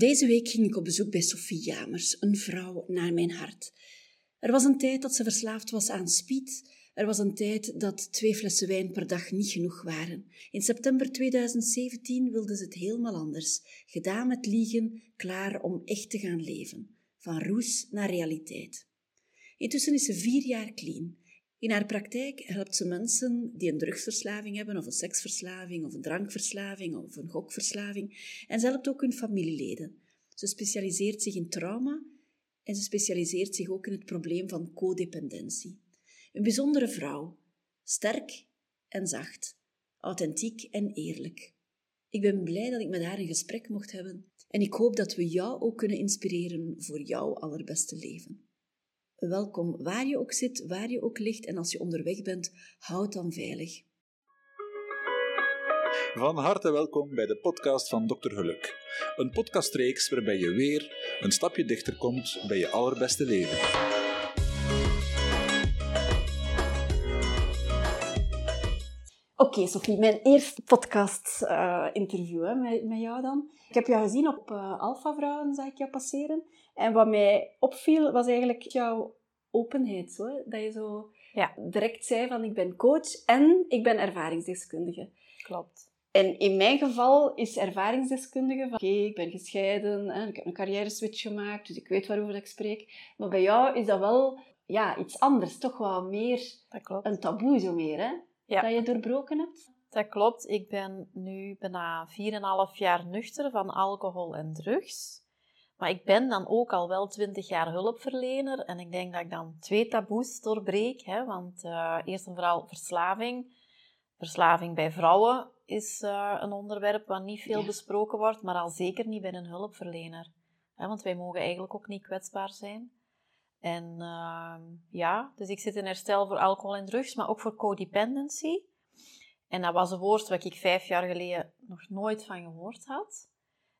Deze week ging ik op bezoek bij Sophie Jamers, een vrouw naar mijn hart. Er was een tijd dat ze verslaafd was aan speed. Er was een tijd dat twee flessen wijn per dag niet genoeg waren. In september 2017 wilde ze het helemaal anders. Gedaan met liegen, klaar om echt te gaan leven. Van roes naar realiteit. Intussen is ze vier jaar clean. In haar praktijk helpt ze mensen die een drugsverslaving hebben, of een seksverslaving, of een drankverslaving, of een gokverslaving. En ze helpt ook hun familieleden. Ze specialiseert zich in trauma en ze specialiseert zich ook in het probleem van codependentie. Een bijzondere vrouw, sterk en zacht, authentiek en eerlijk. Ik ben blij dat ik met haar een gesprek mocht hebben en ik hoop dat we jou ook kunnen inspireren voor jouw allerbeste leven. Welkom waar je ook zit, waar je ook ligt en als je onderweg bent, houd dan veilig. Van harte welkom bij de podcast van Dr. Geluk. Een podcastreeks waarbij je weer een stapje dichter komt bij je allerbeste leven. Oké, Sophie, mijn eerste podcast-interview uh, met, met jou dan. Ik heb jou gezien op uh, Alpha Vrouwen, zag ik jou passeren. En wat mij opviel, was eigenlijk jouw openheid. Zo, Dat je zo ja. direct zei van ik ben coach en ik ben ervaringsdeskundige. Klopt. En in mijn geval is ervaringsdeskundige van oké, ik ben gescheiden, hè, ik heb een carrière switch gemaakt, dus ik weet waarover ik spreek. Maar bij jou is dat wel ja, iets anders, toch wel meer een taboe zo meer, hè? Ja. Dat je doorbroken hebt. Dat klopt. Ik ben nu bijna 4,5 jaar nuchter van alcohol en drugs. Maar ik ben dan ook al wel 20 jaar hulpverlener en ik denk dat ik dan twee taboes doorbreek. Hè? Want uh, eerst en vooral verslaving. Verslaving bij vrouwen is uh, een onderwerp wat niet veel besproken wordt, maar al zeker niet bij een hulpverlener. Hè? Want wij mogen eigenlijk ook niet kwetsbaar zijn. En uh, ja, dus ik zit in herstel voor alcohol en drugs, maar ook voor codependency. En dat was een woord wat ik vijf jaar geleden nog nooit van gehoord had.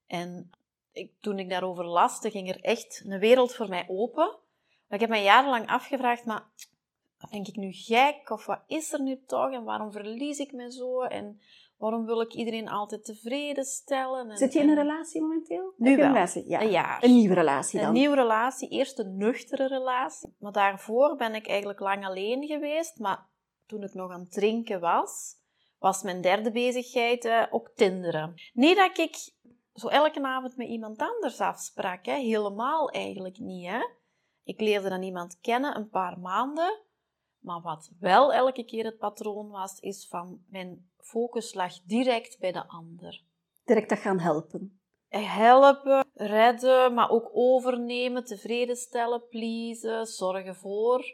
En ik, toen ik daarover las, ging er echt een wereld voor mij open. Maar ik heb me jarenlang afgevraagd, maar denk ik nu gek? Of wat is er nu toch? En waarom verlies ik me zo? En waarom wil ik iedereen altijd tevreden stellen? En, Zit je in een relatie momenteel? Nu wel. Een, relatie? Ja. een jaar. Een nieuwe relatie dan? Een nieuwe relatie. Eerst een nuchtere relatie. Maar daarvoor ben ik eigenlijk lang alleen geweest. Maar toen ik nog aan het drinken was, was mijn derde bezigheid uh, ook tinderen. Niet dat ik zo elke avond met iemand anders afsprak. Hè? Helemaal eigenlijk niet. Hè? Ik leerde dan iemand kennen een paar maanden. Maar wat wel elke keer het patroon was, is van mijn focus lag direct bij de ander. Direct dat gaan helpen. Helpen, redden, maar ook overnemen, tevreden stellen, pleasen, zorgen voor.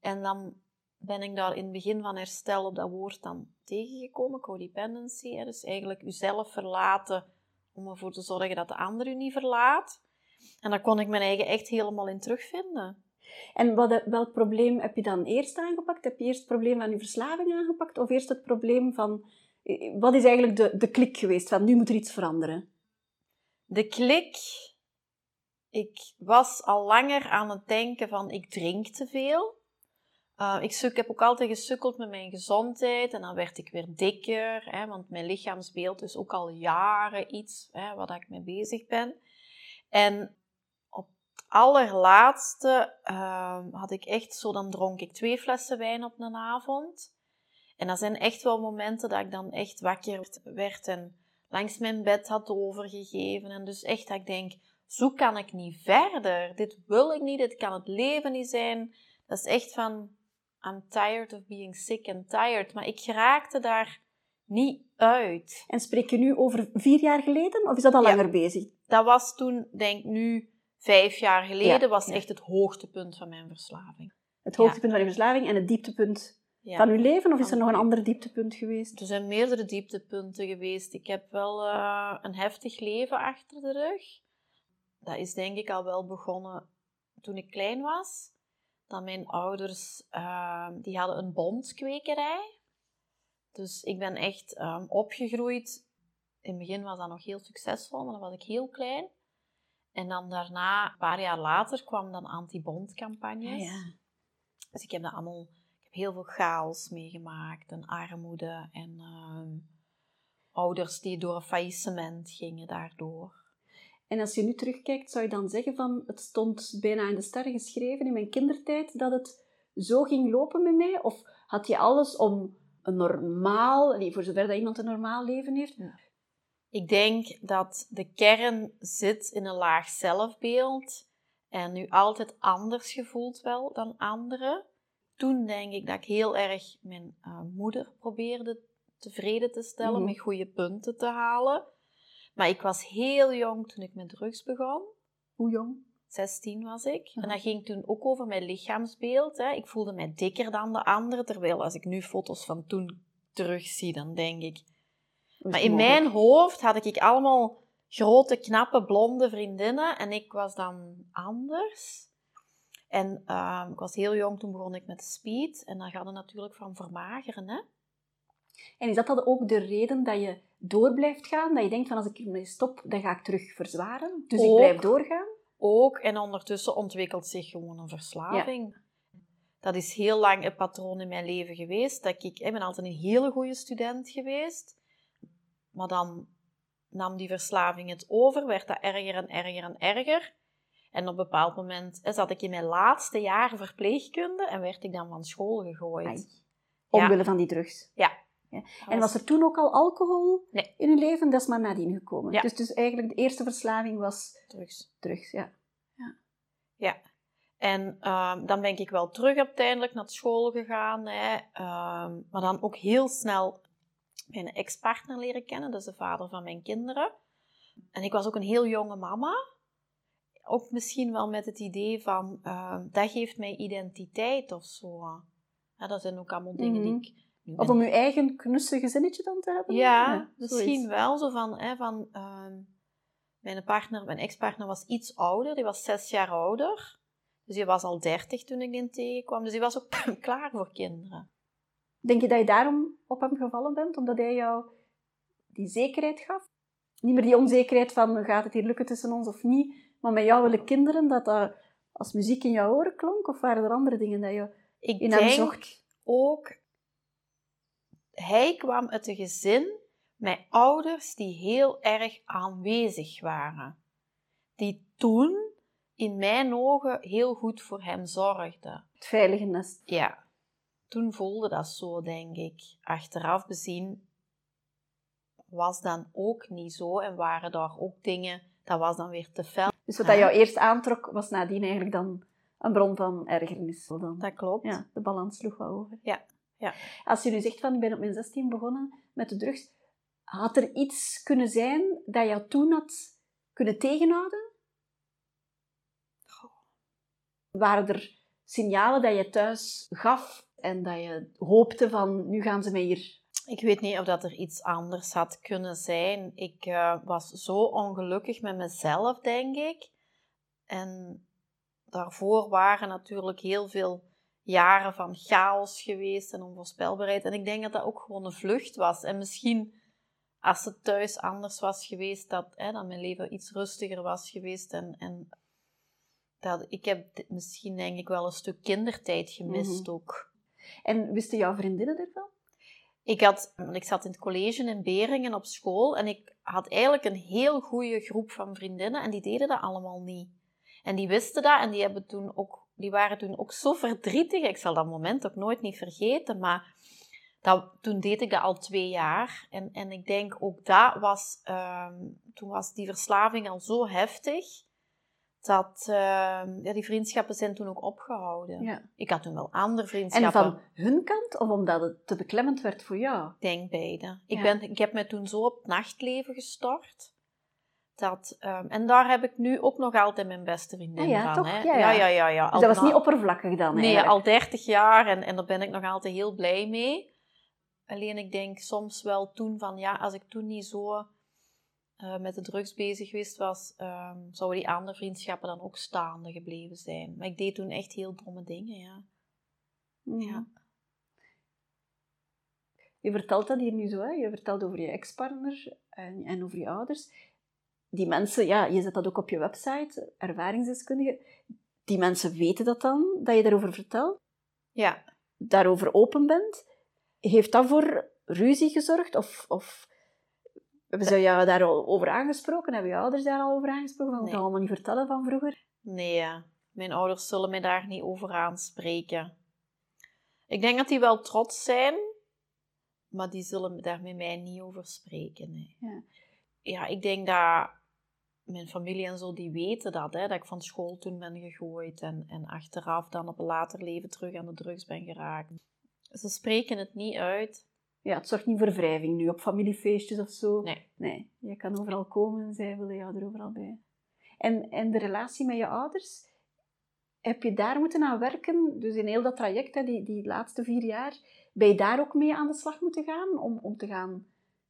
En dan ben ik daar in het begin van herstel op dat woord dan tegengekomen, codependency. Dus eigenlijk uzelf verlaten om ervoor te zorgen dat de ander u niet verlaat. En daar kon ik mijn eigen echt helemaal in terugvinden. En wat, welk probleem heb je dan eerst aangepakt? Heb je eerst het probleem van je verslaving aangepakt? Of eerst het probleem van... Wat is eigenlijk de, de klik geweest van nu moet er iets veranderen? De klik... Ik was al langer aan het denken van ik drink te veel. Uh, ik, heb ook altijd gesukkeld met mijn gezondheid en dan werd ik weer dikker, hè, want mijn lichaamsbeeld is ook al jaren iets hè, waar ik mee bezig ben. En op het allerlaatste uh, had ik echt zo, dan dronk ik twee flessen wijn op een avond. En dat zijn echt wel momenten dat ik dan echt wakker werd en langs mijn bed had overgegeven. En dus echt dat ik denk, zo kan ik niet verder. Dit wil ik niet, dit kan het leven niet zijn. Dat is echt van, I'm tired of being sick and tired. Maar ik raakte daar niet uit. En spreek je nu over vier jaar geleden of is dat al Ja. langer bezig? Dat was toen, denk ik nu, vijf jaar geleden, Ja, was echt het hoogtepunt van mijn verslaving. Het hoogtepunt van je verslaving en het dieptepunt van je leven? Of is er nog een ander dieptepunt geweest? Er zijn meerdere dieptepunten geweest. Ik heb wel eh, een heftig leven achter de rug. Dat is denk ik al wel begonnen toen ik klein was. Dat mijn ouders, eh, die hadden een bondkwekerij. Dus ik ben echt eh, opgegroeid. In het begin was dat nog heel succesvol, maar dan was ik heel klein. En dan daarna, een paar jaar later, kwam dan anti-bondcampagnes. ja. Dus ik heb dat allemaal, ik heb heel veel chaos meegemaakt en armoede en ehm, ouders die door een faillissement gingen daardoor. En als je nu terugkijkt, zou je dan zeggen van het stond bijna in de sterren geschreven in mijn kindertijd dat het zo ging lopen met mij? Of had je alles om een normaal, nee, voor zover dat iemand een normaal leven heeft? Ik denk dat de kern zit in een laag zelfbeeld en nu altijd anders gevoeld wel dan anderen. Toen denk ik dat ik heel erg mijn uh, moeder probeerde tevreden te stellen, Mhm. met goede punten te halen. Maar ik was heel jong toen ik met drugs begon. Hoe jong? 16 was ik. En dat ging toen ook over mijn lichaamsbeeld. Hè. Ik voelde mij dikker dan de anderen. Terwijl als ik nu foto's van toen terugzie, dan denk ik... Maar in mijn hoofd had ik allemaal grote, knappe, blonde vriendinnen. En ik was dan anders. En ehm, ik was heel jong, toen begon ik met speed. En dan gaat het natuurlijk van vermageren, hè. En is dat dan ook de reden dat je door blijft gaan? Dat je denkt van als ik ermee stop, dan ga ik terug verzwaren. Dus ik blijf doorgaan? ook. En ondertussen ontwikkelt zich gewoon een verslaving. Dat is heel lang een patroon in mijn leven geweest. Dat ik, ik ben altijd een hele goede student geweest. Maar dan nam die verslaving het over, werd dat erger en erger en erger. En op een bepaald moment zat ik in mijn laatste jaar verpleegkunde en werd ik dan van school gegooid. Ai. Omwille van die drugs. Ja. Ja. En was er toen ook al alcohol Nee. in je leven? Dat is maar nadien gekomen. Ja. Dus, dus eigenlijk de eerste verslaving was drugs? drugs. Ja. Ja. En ehm, dan ben ik wel terug uiteindelijk naar school gegaan. Hè. Ehm, maar dan ook heel snel mijn ex-partner leren kennen. Dat is de vader van mijn kinderen. En ik was ook een heel jonge mama. Ook misschien wel met het idee van, ehm, dat geeft mij identiteit of zo. Ja, dat zijn ook allemaal dingen die Mhm. ik... Of om je eigen knusse gezinnetje dan te hebben? ja, misschien zoiets. wel. Zo van, hè, van ehm, mijn partner, mijn ex-partner was iets ouder. Die was zes jaar ouder. Dus die was al dertig toen ik die tegenkwam. Dus die was ook klaar voor kinderen. Denk je dat je daarom op hem gevallen bent? Omdat hij jou die zekerheid gaf? Niet meer die onzekerheid van, gaat het hier lukken tussen ons of niet? Maar met jou willen kinderen, dat dat als muziek in jouw oren klonk? Of waren er andere dingen dat je Ik in hem denk zocht? ook... Hij kwam uit een gezin met ouders die heel erg aanwezig waren. Die toen, in mijn ogen, heel goed voor hem zorgden. Het veilige nest. Ja, toen voelde dat zo, denk ik. Achteraf bezien was dan ook niet zo en waren daar ook dingen, dat was dan weer te fel. Dus wat dat jou eerst aantrok, was nadien eigenlijk dan een bron van ergernis. Dan. Dat klopt. Ja, de balans sloeg wat over. Ja, ja. Als je nu zegt van, ik ben op mijn 16 begonnen met de drugs, had er iets kunnen zijn dat jou toen had kunnen tegenhouden? Waren er signalen dat je thuis gaf en dat je hoopte van, nu gaan ze mij hier... Ik weet niet of dat er iets anders had kunnen zijn. Ik eh, was zo ongelukkig met mezelf, denk ik. En daarvoor waren natuurlijk heel veel jaren van chaos geweest en onvoorspelbaarheid. En ik denk dat dat ook gewoon een vlucht was. En misschien als het thuis anders was geweest, dat, hè, dat mijn leven iets rustiger was geweest. En, en dat, ik heb misschien denk ik wel een stuk kindertijd gemist Mhm. ook. En wisten jouw vriendinnen ervan? Ik, had, want ik zat in het college in Beringen op school en ik had eigenlijk een heel goede groep van vriendinnen en die deden dat allemaal niet. En die wisten dat en die, hebben toen ook, die waren toen ook zo verdrietig. Ik zal dat moment ook nooit niet vergeten, maar dat, toen deed ik dat al twee jaar. En, en ik denk ook dat was, ehm, toen was die verslaving al zo heftig, dat ehm, ja, die vriendschappen zijn toen ook opgehouden. Ja. Ik had toen wel andere En vriendschappen. van hun kant, of omdat het te beklemmend werd voor jou? Ik denk beide. Ik, ben, ik heb me toen zo op het nachtleven gestort. Dat, ehm, en daar heb ik nu ook nog altijd mijn beste vriendin Ah ja, van. toch? Hè? Ja, ja. ja, ja, ja, ja. Dus dat was niet oppervlakkig dan Nee, eigenlijk? al 30 jaar en, en daar ben ik nog altijd heel blij mee. Alleen ik denk soms wel toen van, ja, als ik toen niet zo eh, met de drugs bezig geweest was, ehm, zouden die andere vriendschappen dan ook staande gebleven zijn. Maar ik deed toen echt heel domme dingen, ja. Mhm. Ja. Je vertelt dat hier nu zo, hè? je vertelt over je ex-partner en, en over je ouders. Die mensen, ja, je zet dat ook op je website, ervaringsdeskundige. Die mensen weten dat dan, dat je daarover vertelt, Ja, daarover open bent. Heeft dat voor ruzie gezorgd? Of, of Hebben ze jou daar al over aangesproken? Hebben je ouders daar al over aangesproken? Van Nee. dat allemaal niet vertellen van vroeger? Nee, mijn ouders zullen mij daar niet over aanspreken. Ik denk dat die wel trots zijn, maar die zullen daar met mij niet over spreken. Nee. Ja. ja, ik denk dat mijn familie en zo, die weten dat, hè, dat ik van school toen ben gegooid en, en achteraf dan op een later leven terug aan de drugs ben geraakt. Ze spreken het niet uit. Ja, het zorgt niet voor wrijving nu op familiefeestjes of zo. Nee. Nee, je kan overal komen en zij willen jou er overal bij. En, en de relatie met je ouders, heb je daar moeten aan werken? Dus in heel dat traject, hè, die, die laatste vier jaar, ben je daar ook mee aan de slag moeten gaan? Om, om te gaan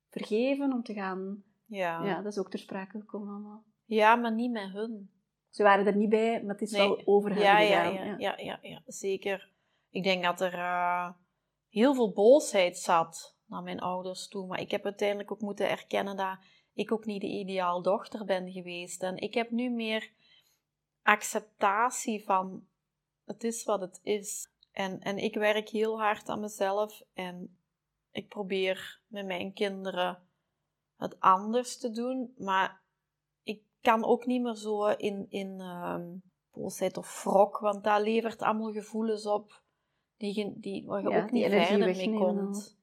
vergeven, om te gaan... Ja. Ja, dat is ook ter sprake gekomen allemaal. ja, maar niet met hun. Ze waren er niet bij, maar het is Nee. wel over hen Ja, ja, gegaan. ja, ja, ja, ja, zeker. Ik denk dat er eh, heel veel boosheid zat naar mijn ouders toe. Maar ik heb uiteindelijk ook moeten erkennen dat ik ook niet de ideaal dochter ben geweest. En ik heb nu meer acceptatie van het is wat het is. En, en ik werk heel hard aan mezelf en ik probeer met mijn kinderen het anders te doen. Maar ik kan ook niet meer zo in, in ehm, boosheid of wrok, want dat levert allemaal gevoelens op die, die, waar je Ja, ook niet verder mee komt.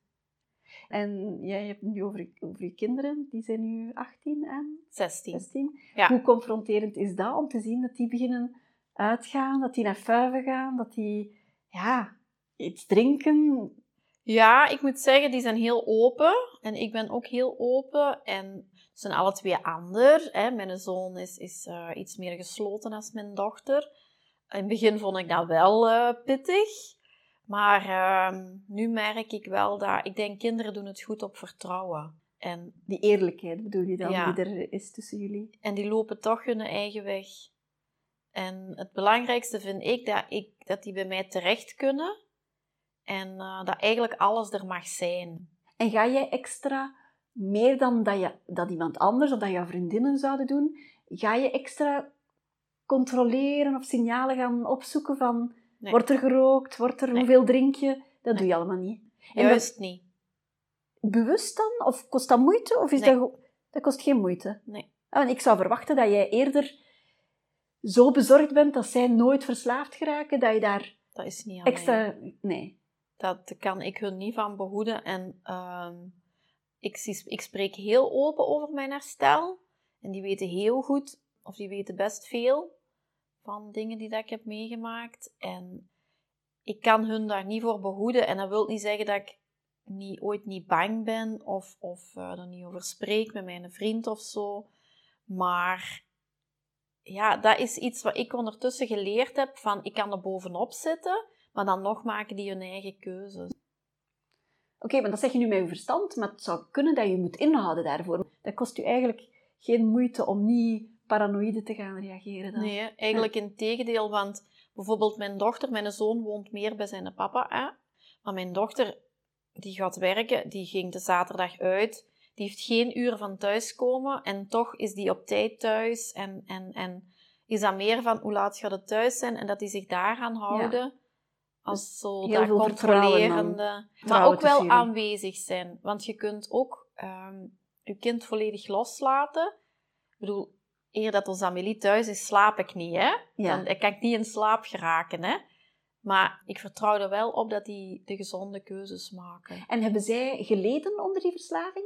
En jij hebt het nu over, over je kinderen, die zijn nu 18 en 16. 16. Ja. Hoe confronterend is dat om te zien dat die beginnen uitgaan, dat die naar fuiven gaan, dat die ja, iets drinken? Ja, ik moet zeggen, die zijn heel open. En ik ben ook heel open. En ze zijn alle twee ander. Hè. Mijn zoon is, is eh, iets meer gesloten als mijn dochter. In het begin vond ik dat wel eh, pittig. Maar ehm, nu merk ik wel dat... Ik denk, kinderen doen het goed op vertrouwen. En, Die eerlijkheid bedoel je dan, Ja. die er is tussen jullie? en die lopen toch hun eigen weg. En het belangrijkste vind ik dat, ik, dat die bij mij terecht kunnen. En eh, dat eigenlijk alles er mag zijn. En ga jij extra, meer dan dat, je, dat iemand anders of dat jouw vriendinnen zouden doen, ga je extra controleren of signalen gaan opzoeken van Nee. wordt er gerookt, wordt er, Nee. hoeveel drink je? Dat Nee. doe je allemaal niet. En Juist niet. bewust dan? Of kost dat moeite? Of is dat, dat kost geen moeite? Nee. Ah, want ik zou verwachten dat jij eerder zo bezorgd bent dat zij nooit verslaafd geraken, dat je daar Dat is niet extra... Nee. Dat kan ik hun niet van behoeden. En ehm, ik, ik spreek heel open over mijn herstel. En die weten heel goed, of die weten best veel van dingen die dat ik heb meegemaakt. En ik kan hun daar niet voor behoeden. En dat wil niet zeggen dat ik niet, ooit niet bang ben of, of eh, er niet over spreek met mijn vriend of zo. Maar ja, dat is iets wat ik ondertussen geleerd heb. Van ik kan er bovenop zitten, maar dan nog maken die hun eigen keuzes. Oké, maar dat zeg je nu met je verstand, maar het zou kunnen dat je moet inhouden daarvoor. Dat kost u eigenlijk geen moeite om niet paranoïde te gaan reageren dan. Nee, eigenlijk in tegendeel, want bijvoorbeeld mijn dochter, mijn zoon woont meer bij zijn papa, hè? maar mijn dochter, die gaat werken, die ging de zaterdag uit, die heeft geen uur van thuiskomen en toch is die op tijd thuis en, en, en is dat meer van hoe laat gaat het thuis zijn en dat die zich daaraan houden. Als zo heel dat controlerende. Maar ook wel aanwezig zijn. Want je kunt ook ehm, je kind volledig loslaten. Ik bedoel, eer dat onze Amelie thuis is, slaap ik niet, hè? Ja. Dan kan ik niet in slaap geraken, hè? Maar ik vertrouw er wel op dat die de gezonde keuzes maken. En hebben zij geleden onder die verslaving?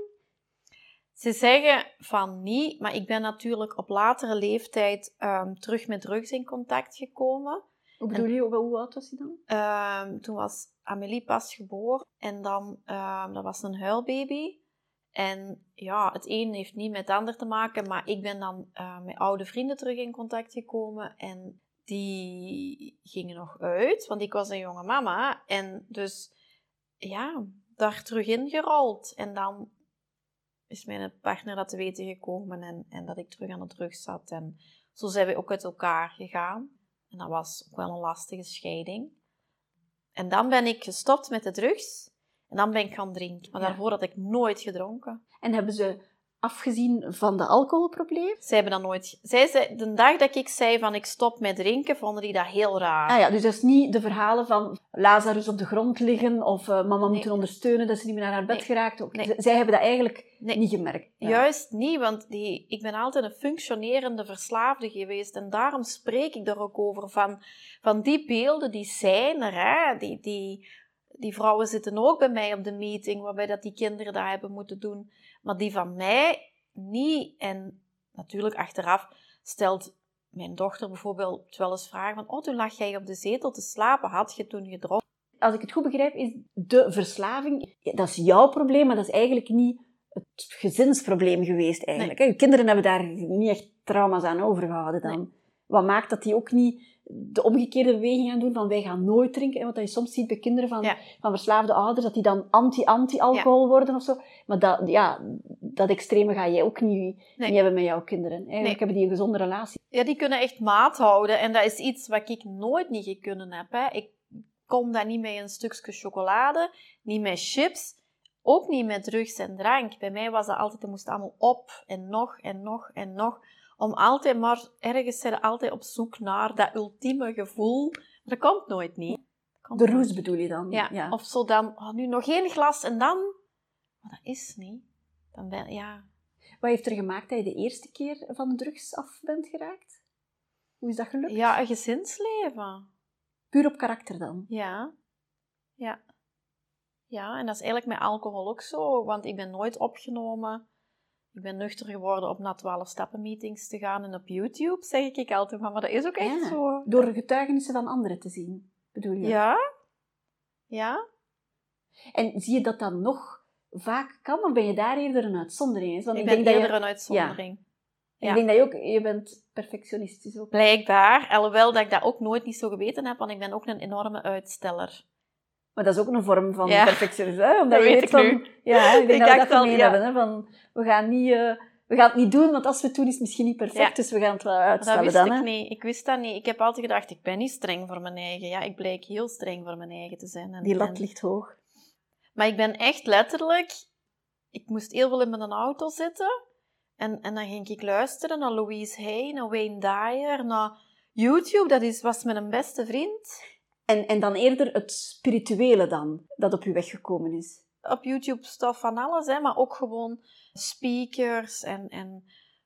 Ze zeggen van niet, maar ik ben natuurlijk op latere leeftijd ehm, terug met drugs in contact gekomen. Hoe bedoel je, hoe, hoe oud was hij dan? Ehm, toen was Amelie pas geboren en dan, ehm, dat was een huilbaby. En ja, het een heeft niet met het ander te maken, maar ik ben dan eh, met oude vrienden terug in contact gekomen en die gingen nog uit, want ik was een jonge mama. En dus, ja, daar terug in gerold. En dan is mijn partner dat te weten gekomen en, en dat ik terug aan de drugs zat. En zo zijn we ook uit elkaar gegaan. En dat was ook wel een lastige scheiding. En dan ben ik gestopt met de drugs. En dan ben ik gaan drinken. Maar Ja. daarvoor had ik nooit gedronken. En hebben ze afgezien van de alcoholprobleem? Zij hebben dat nooit... Zij zei, de dag dat ik zei van ik stop met drinken, vonden die dat heel raar. Ah ja, dus dat is niet de verhalen van Lazarus op de grond liggen of uh, mama Nee. moeten ondersteunen dat ze niet meer naar haar bed Nee. geraakt. Ook. Nee. Z- Zij hebben dat eigenlijk niet gemerkt. Ja. Juist niet, want die, ik ben altijd een functionerende verslaafde geweest. En daarom spreek ik er ook over. Van, van die beelden, die zijn er. Hè? Die, die, die vrouwen zitten ook bij mij op de meeting, waarbij dat die kinderen dat hebben moeten doen. Maar die van mij niet. En natuurlijk achteraf stelt mijn dochter bijvoorbeeld wel eens vragen van... Oh, toen lag jij op de zetel te slapen. Had je toen gedronken? Als ik het goed begrijp, is de verslaving, dat is jouw probleem, maar dat is eigenlijk niet het gezinsprobleem geweest eigenlijk. Je kinderen hebben daar niet echt trauma's aan overgehouden dan. Wat maakt dat die ook niet de omgekeerde beweging gaan doen van wij gaan nooit drinken. En wat je soms ziet bij kinderen van, Ja. van verslaafde ouders, dat die dan anti-anti-alcohol worden of zo. Maar dat, ja, dat extreme ga jij ook niet, Nee. niet hebben met jouw kinderen. Eigenlijk Nee. hebben die een gezonde relatie. Ja, die kunnen echt maat houden. En dat is iets wat ik nooit niet gekunnen heb. Hè. Ik kom daar niet met een stukje chocolade, niet met chips, ook niet met drugs en drank. Bij mij was dat altijd, het moest allemaal op en nog en nog en nog. Om altijd maar, ergens zijn altijd op zoek naar dat ultieme gevoel. Maar dat komt nooit niet. Komt De roes bedoel je dan? Ja. Of zo dan, oh, nu nog één glas en dan... Maar dat is niet. Dan ben, ja, Wat heeft er gemaakt dat je de eerste keer van de drugs af bent geraakt? Hoe is dat gelukt? ja, een gezinsleven. Puur op karakter dan? Ja. Ja. Ja, en dat is eigenlijk met alcohol ook zo, want ik ben nooit opgenomen. Ik ben nuchter geworden op na 12 stappen meetings te gaan en op YouTube zeg ik altijd van, maar dat is ook echt Ja. zo. Door getuigenissen van anderen te zien, bedoel je? Ja. Ja. En zie je dat dan nog vaak kan, of ben je daar eerder een uitzondering? Want ik ik, ben denk dat eerder je, een uitzondering. ik ja. denk dat je ook, je bent perfectionistisch ook. Blijkbaar, alhoewel dat ik dat ook nooit niet zo geweten heb, want ik ben ook een enorme uitsteller. Maar dat is ook een vorm van Ja. perfectionisme, hè? Omdat Dat je weet van, nu. Ja, ik denk Ik dat we dat ja. hebben, hè? Van, we gaan niet... eh, we gaan het niet doen, want als we het doen is het misschien niet perfect, Ja. dus we gaan het wel Dat uitstellen wist dan. ik hè. niet. Ik wist dat niet. Ik heb altijd gedacht, ik ben niet streng voor mijn eigen. Ja, ik blijk heel streng voor mijn eigen te zijn. En, Die lat ligt hoog. Maar ik ben echt letterlijk... Ik moest heel veel in mijn auto zitten. En, en dan ging ik luisteren naar Louise Hay, naar Wayne Dyer, naar YouTube. Dat is, was mijn beste vriend. En, en dan eerder het spirituele dan, dat op je weg gekomen is. Op YouTube stof van alles, hè, maar ook gewoon speakers en, en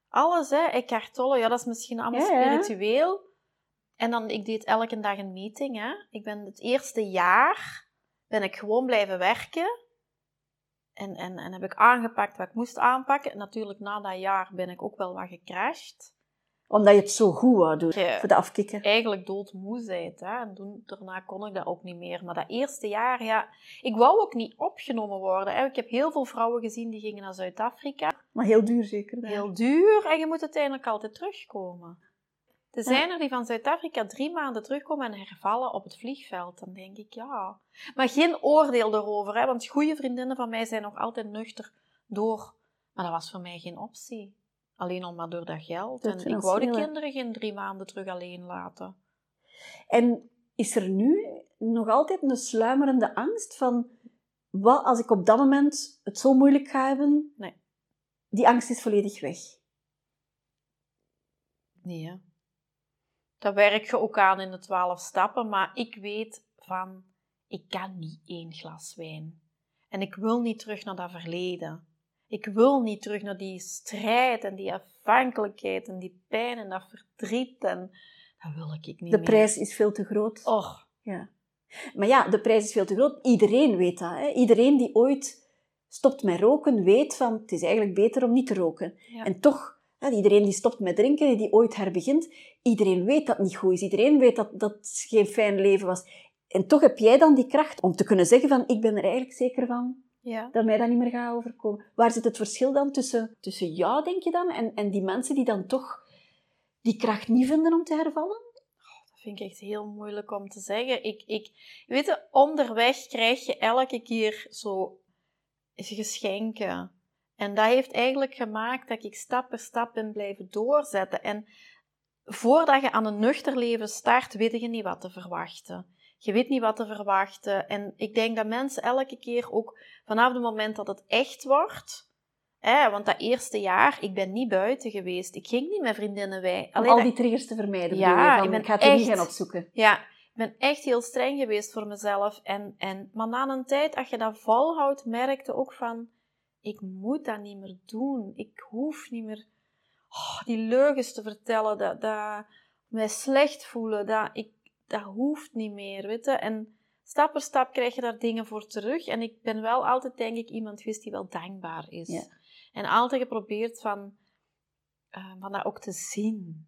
alles. Hè. Eckhart Tolle, ja, dat is misschien allemaal Ja, spiritueel. En dan, ik deed elke dag een meeting. Hè. Ik ben het eerste jaar ben ik gewoon blijven werken. En, en, en heb ik aangepakt wat ik moest aanpakken. En natuurlijk, na dat jaar ben ik ook wel wat gecrashed. Omdat je het zo goed wou doen, voor de afkikker. Eigenlijk doodmoe zijt. Hè. En toen, daarna kon ik dat ook niet meer. Maar dat eerste jaar, ja... Ik wou ook niet opgenomen worden. Hè. Ik heb heel veel vrouwen gezien die gingen naar Zuid-Afrika. Maar heel duur zeker. daar. Heel duur. En je moet uiteindelijk altijd terugkomen. Er zijn er die van Zuid-Afrika drie maanden terugkomen en hervallen op het vliegveld. Dan denk ik, ja... Maar geen oordeel erover. Hè. Want goede vriendinnen van mij zijn nog altijd nuchter door. Maar dat was voor mij geen optie. Alleen al maar door dat geld. Dat en ik wou de kinderen geen drie maanden terug alleen laten. En is er nu nog altijd een sluimerende angst van... Wat als ik op dat moment het zo moeilijk ga hebben? Nee. Die angst is volledig weg. Nee, hè. Dat werk je ook aan in de twaalf stappen, maar ik weet van, ik kan niet één glas wijn. En ik wil niet terug naar dat verleden. Ik wil niet terug naar die strijd en die afhankelijkheid en die pijn en dat verdriet. En dat wil ik niet De meer. prijs is veel te groot. Och, Ja. Maar ja, de prijs is veel te groot. Iedereen weet dat. Hè? Iedereen die ooit stopt met roken, weet van het is eigenlijk beter om niet te roken. Ja. En toch, iedereen die stopt met drinken, die ooit herbegint, iedereen weet dat het niet goed is. Iedereen weet dat dat geen fijn leven was. En toch heb jij dan die kracht om te kunnen zeggen van ik ben er eigenlijk zeker van ja. dat mij dat niet meer gaat overkomen. Waar zit het verschil dan tussen, tussen jou, denk je dan, en, en die mensen die dan toch die kracht niet vinden om te hervallen? Dat vind ik echt heel moeilijk om te zeggen. Ik, ik, weet je, onderweg krijg je elke keer zo geschenken. En dat heeft eigenlijk gemaakt dat ik stap per stap ben blijven doorzetten. En voordat je aan een nuchter leven start, weet je niet wat te verwachten. Je weet niet wat te verwachten. En ik denk dat mensen elke keer ook vanaf het moment dat het echt wordt, hè, want dat eerste jaar, ik ben niet buiten geweest. Ik ging niet met vriendinnen Alleen al die triggers te vermijden. Ja, bedoel je, van, ik ben ik ga het er niet gaan opzoeken. Ja, ik ben echt heel streng geweest voor mezelf. En, en, maar na een tijd, als je dat volhoudt, merkte ook van... Ik moet dat niet meer doen. Ik hoef niet meer oh, die leugens te vertellen. Dat, dat mij slecht voelen. Dat, ik, dat hoeft niet meer, weet je. En stap per stap krijg je daar dingen voor terug. En ik ben wel altijd, denk ik, iemand geweest die wel dankbaar is. Ja. En altijd geprobeerd van, eh, van dat ook te zien.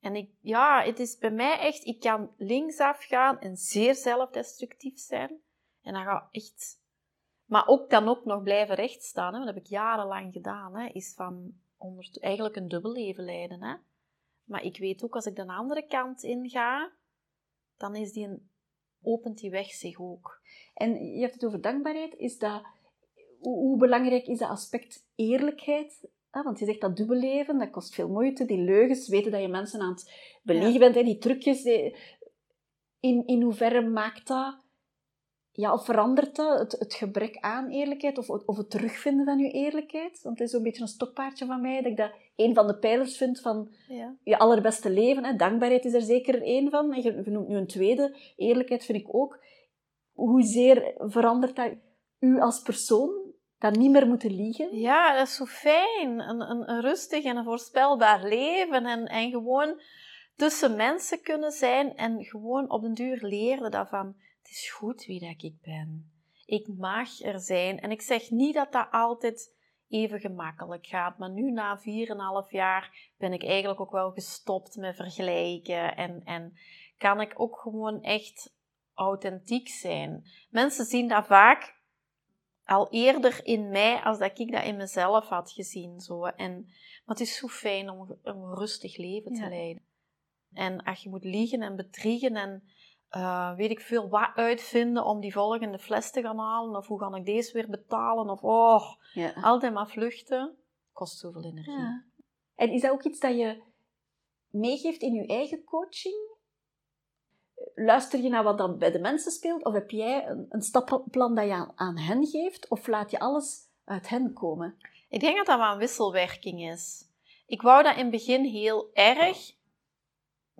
En ik, ja, het is bij mij echt, ik kan linksaf gaan en zeer zelfdestructief zijn. En dan ga echt... Maar ook dan ook nog blijven rechtstaan, hè, dat heb ik jarenlang gedaan, hè, is van onder, eigenlijk een dubbel leven leiden. Hè. Maar ik weet ook, als ik de andere kant inga, dan is die een, opent die weg zich ook. En je hebt het over dankbaarheid. Is dat, hoe, hoe belangrijk is dat aspect eerlijkheid? Ah, want je zegt dat dubbelleven, dat kost veel moeite. Die leugens, weten dat je mensen aan het beliegen Ja. bent, hè, die trucjes. die- in, in hoeverre maakt dat, ja, of verandert dat het, het gebrek aan eerlijkheid of, of het terugvinden van je eerlijkheid? Want het is zo'n beetje een stokpaardje van mij, dat ik dat een van de pijlers vind van Ja. je allerbeste leven. Hè. Dankbaarheid is er zeker één van. En je je noemt nu een tweede. Eerlijkheid vind ik ook. Hoezeer verandert dat u als persoon? Dat niet meer moeten liegen? Ja, dat is zo fijn. Een, een, een rustig en een voorspelbaar leven. En, en gewoon tussen mensen kunnen zijn. En gewoon op den duur leren dat van... Het is goed wie dat ik ben. Ik mag er zijn. En ik zeg niet dat dat altijd even gemakkelijk gaat. Maar nu, na 4,5 jaar, ben ik eigenlijk ook wel gestopt met vergelijken. En, en kan ik ook gewoon echt authentiek zijn. Mensen zien dat vaak al eerder in mij als dat ik dat in mezelf had gezien. Zo. En, maar het is zo fijn om, om een rustig leven te Ja. leiden. En als je moet liegen en bedriegen en eh, weet ik veel wat uitvinden om die volgende fles te gaan halen, of hoe ga ik deze weer betalen, of oh, Ja. altijd maar vluchten, kost zoveel energie. Ja. En is dat ook iets dat je meegeeft in je eigen coaching? Luister je naar wat dan bij de mensen speelt? Of heb jij een, een stappenplan dat je aan, aan hen geeft? Of laat je alles uit hen komen? Ik denk dat dat wel een wisselwerking is. Ik wou dat in het begin heel erg,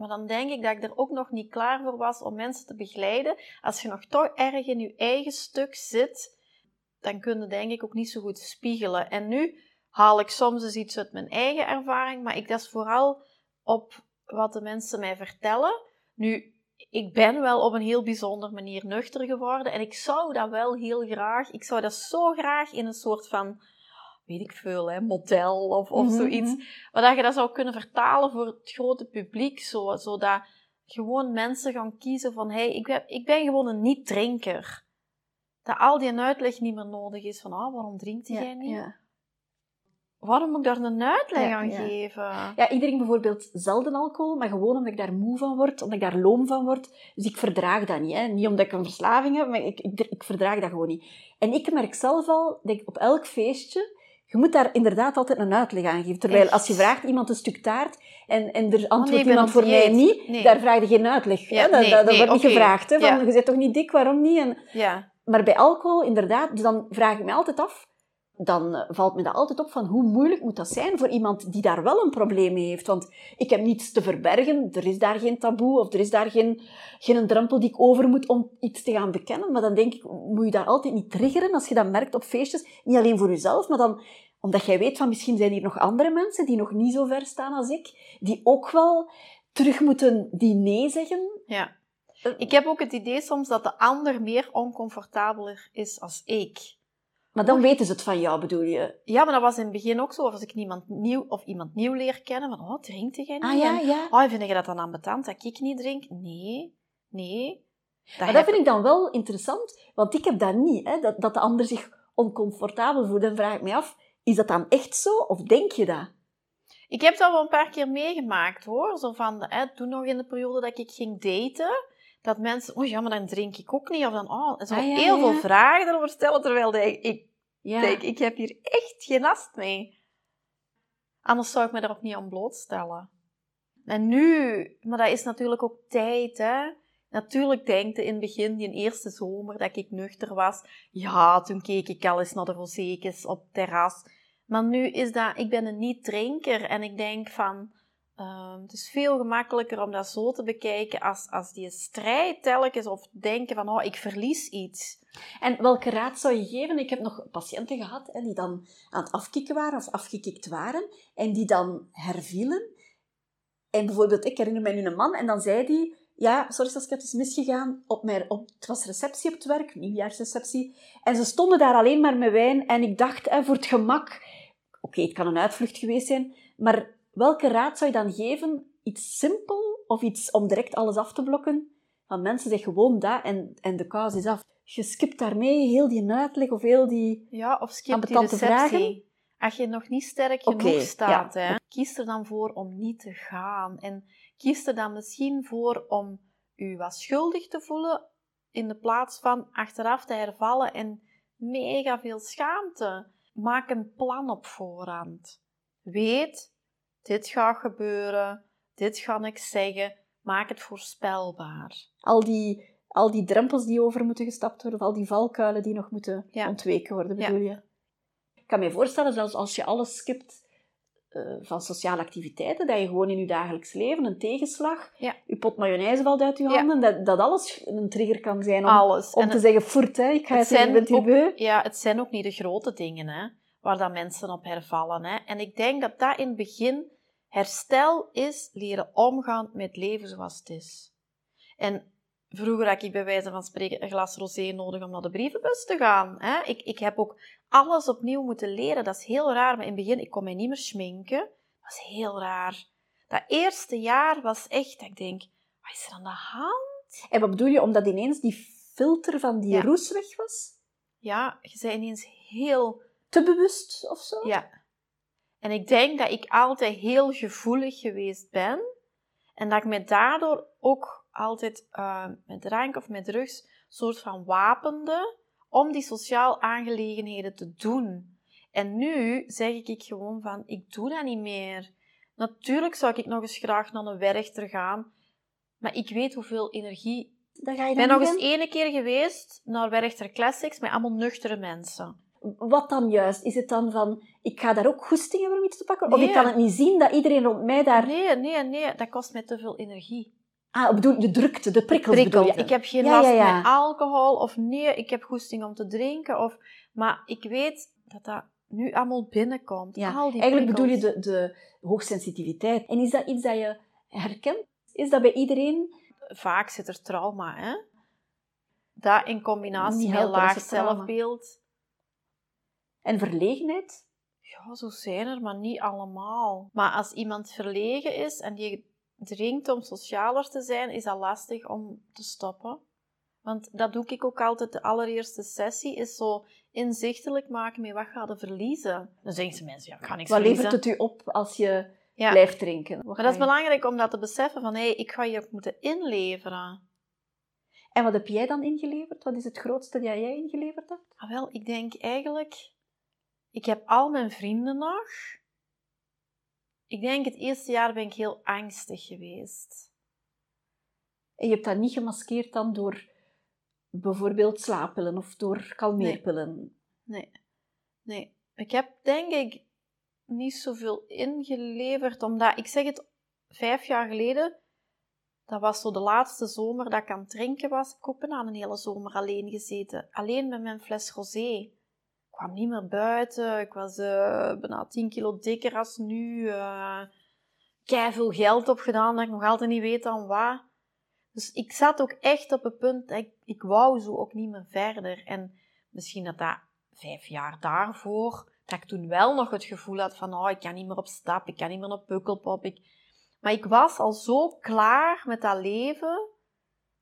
maar dan denk ik dat ik er ook nog niet klaar voor was om mensen te begeleiden. Als je nog toch erg in je eigen stuk zit, dan kun je denk ik ook niet zo goed spiegelen. En nu haal ik soms eens iets uit mijn eigen ervaring, maar ik is vooral op wat de mensen mij vertellen. Nu, ik ben wel op een heel bijzondere manier nuchter geworden en ik zou dat wel heel graag, ik zou dat zo graag in een soort van weet ik veel, hè, model of, of Mhm, zoiets. mhm. Maar dat je dat zou kunnen vertalen voor het grote publiek, zo, zodat gewoon mensen gaan kiezen van, hey, ik ben, ik ben gewoon een niet-drinker. Dat al die uitleg niet meer nodig is van, ah, waarom drinkt jij niet? ja. Waarom moet ik daar een uitleg Ja, aan geven? Ja, ik drink bijvoorbeeld zelden alcohol, maar gewoon omdat ik daar moe van word, omdat ik daar loom van word. Dus ik verdraag dat niet. Hè. Niet omdat ik een verslaving heb, maar ik, ik, ik verdraag dat gewoon niet. En ik merk zelf al, op elk feestje, je moet daar inderdaad altijd een uitleg aan geven. Terwijl Echt? als je vraagt iemand een stuk taart en, en er antwoordt ik ben iemand voor mij niet, Nee. daar vraag je geen uitleg. Ja, hè. Dat, nee, dat, dat nee, wordt niet gevraagd. Hè, van, Ja. Je bent toch niet dik, waarom niet? En, Ja, maar bij alcohol, inderdaad, dus dan vraag ik me altijd af, dan eh, valt me dat altijd op van hoe moeilijk moet dat zijn voor iemand die daar wel een probleem mee heeft. Want ik heb niets te verbergen, er is daar geen taboe of er is daar geen, geen drempel die ik over moet om iets te gaan bekennen. Maar dan denk ik, moet je daar altijd niet triggeren als je dat merkt op feestjes. Niet alleen voor jezelf, maar dan omdat jij weet van misschien zijn hier nog andere mensen die nog niet zo ver staan als ik, die ook wel terug moeten die nee zeggen. ja. Ik heb ook het idee soms dat de ander meer oncomfortabeler is als ik. Maar dan weten ze het van jou, bedoel je? Ja, maar dat was in het begin ook zo. Of als ik niemand nieuw, of iemand nieuw leer kennen, van, oh, drinkt jij niet? Ah ja, En, ja. oh, vind je dat dan ambetant dat ik niet drink? Nee, nee. Maar dat vind ik dan wel interessant, want ik heb dat niet, hè, dat, dat de ander zich oncomfortabel voelt. Dan vraag ik me af, is dat dan echt zo, of denk je dat? Ik heb dat wel een paar keer meegemaakt, hoor. Zo van, hè, toen nog in de periode dat ik ging daten, dat mensen, oh ja, maar dan drink ik ook niet. Of dan, oh, en zo Ah, ja, heel ja. veel vragen erover stellen, terwijl ik, ik Ja. denk, ik heb hier echt geen last mee. Anders zou ik me daar ook niet aan blootstellen. En nu, maar dat is natuurlijk ook tijd, hè. Natuurlijk denkte in het begin, die eerste zomer dat ik nuchter was, ja, toen keek ik al eens naar de rozeekjes op het terras. Maar nu is dat, ik ben een niet-drinker en ik denk van, ehm, het is veel gemakkelijker om dat zo te bekijken als, als die strijd telkens of denken van, oh, ik verlies iets. En welke raad zou je geven? Ik heb nog patiënten gehad hè, die dan aan het afkicken waren of afgekikt waren en die dan hervielen. En bijvoorbeeld, ik herinner mij nu een man en dan zei die, ja, sorry Saskia, het is misgegaan. Op mijn, op, het was receptie op het werk, nieuwjaarsreceptie. En ze stonden daar alleen maar met wijn en ik dacht, hè, voor het gemak, oké, het kan een uitvlucht geweest zijn, maar welke raad zou je dan geven? Iets simpel of iets om direct alles af te blokken? Van mensen zeggen gewoon dat en, en de kous is af. Je skipt daarmee heel die uitleg of heel die Ja, of skip die receptie. vragen. Als je nog niet sterk genoeg staat, ja. hè, kies er dan voor om niet te gaan. En kies er dan misschien voor om u wat schuldig te voelen, in de plaats van achteraf te hervallen en mega veel schaamte. Maak een plan op voorhand. Weet, dit gaat gebeuren, dit ga ik zeggen. Maak het voorspelbaar. al die, al die drempels die over moeten gestapt worden, of al die valkuilen die nog moeten Ja. ontweken worden, Ja. bedoel je? Ik kan me voorstellen, zelfs als je alles skipt eh, van sociale activiteiten, dat je gewoon in je dagelijks leven een tegenslag, Ja. je pot mayonaise valt uit je handen, dat, dat alles een trigger kan zijn om, Alles. om En te het- zeggen, voert, hè, ik ga het zijn bent ook-. Ja, het zijn ook niet de grote dingen hè, waar dat mensen op hervallen. Hè. En ik denk dat dat in het begin herstel is leren omgaan met leven zoals het is. En vroeger had ik bij wijze van spreken een glas rosé nodig om naar de brievenbus te gaan. Hè. Ik, ik heb ook alles opnieuw moeten leren. Dat is heel raar, maar in het begin, ik kon mij niet meer schminken. Dat is heel raar. Dat eerste jaar was echt, dat ik denk, wat is er aan de hand? En wat bedoel je, omdat ineens die filter van die Ja. roes weg was? Ja, je bent ineens heel Te bewust of zo? Ja. En ik denk dat ik altijd heel gevoelig geweest ben. En dat ik me daardoor ook altijd eh, met drank of met drugs soort van wapende om die sociaal aangelegenheden te doen. En nu zeg ik gewoon van, ik doe dat niet meer. Natuurlijk zou ik nog eens graag naar een Werchter gaan, maar ik weet hoeveel energie... Dan ga je Ik ben nog eens ene keer geweest naar Werchter Classics met allemaal nuchtere mensen. Wat dan juist? Is het dan van, ik ga daar ook goesting hebben om iets te pakken? Of ik kan het niet zien dat iedereen rond mij daar... Nee, nee, nee, dat kost mij te veel energie. Ah, bedoel, de drukte, de prikkels prikkel. bedoel je? Ik heb geen Ja, last ja, ja. met alcohol of nee, ik heb goesting om te drinken. Of, maar ik weet dat dat nu allemaal binnenkomt. Ja, Al die Eigenlijk bedoel je de, de hoogsensitiviteit. En is dat iets dat je herkent? Is dat bij iedereen? Vaak zit er trauma, hè? Dat in combinatie met laag zelfbeeld. En verlegenheid? Ja, zo zijn er, maar niet allemaal. Maar als iemand verlegen is en die drinkt om socialer te zijn, is dat lastig om te stoppen. Want dat doe ik ook altijd. De allereerste sessie is zo inzichtelijk maken met wat ga je verliezen. Dan zeggen ze mensen, ja, ik ga niks Wat verliezen. levert het u op als je Ja. blijft drinken? Wat Maar dat is je- belangrijk om dat te beseffen van, hé, hey, ik ga hier moeten inleveren. En wat heb jij dan ingeleverd? Wat is het grootste dat jij ingeleverd hebt? Ah, wel, ik denk eigenlijk, ik heb al mijn vrienden nog. Ik denk het eerste jaar ben ik heel angstig geweest. En je hebt dat niet gemaskeerd dan door bijvoorbeeld slaappillen of door kalmeerpillen? Nee, nee. Ik heb denk ik niet zoveel ingeleverd, omdat ik zeg het vijf jaar geleden, dat was zo de laatste zomer dat ik aan het drinken was. Ik heb bijna een hele zomer alleen gezeten, alleen met mijn fles rosé. Ik kwam niet meer buiten, ik was eh, bijna 10 kilo dikker als nu. eh veel geld opgedaan dat ik nog altijd niet weet aan wat. Dus ik zat ook echt op het punt dat ik, ik wou zo ook niet meer verder. En misschien dat dat vijf jaar daarvoor, dat ik toen wel nog het gevoel had van, oh, ik kan niet meer op stap, ik kan niet meer op pukkelpop. Ik... Maar ik was al zo klaar met dat leven,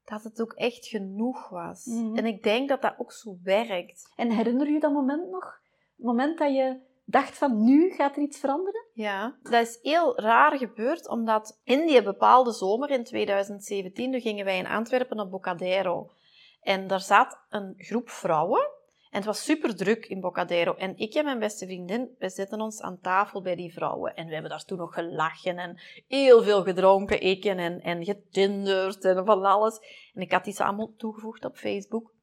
dat het ook echt genoeg was. Mhm. En ik denk dat dat ook zo werkt. En herinner je dat moment nog? Het moment dat je dacht van, nu gaat er iets veranderen? Ja, dat is heel raar gebeurd, omdat in die bepaalde zomer in 2017, toen gingen wij in Antwerpen op Bocadero. En daar zat een groep vrouwen. En het was super druk in Bocadero. En ik en mijn beste vriendin, we zetten ons aan tafel bij die vrouwen. En we hebben daar toen nog gelachen en heel veel gedronken, ik en, en, getinderd en van alles. En ik had die allemaal toegevoegd op Facebook.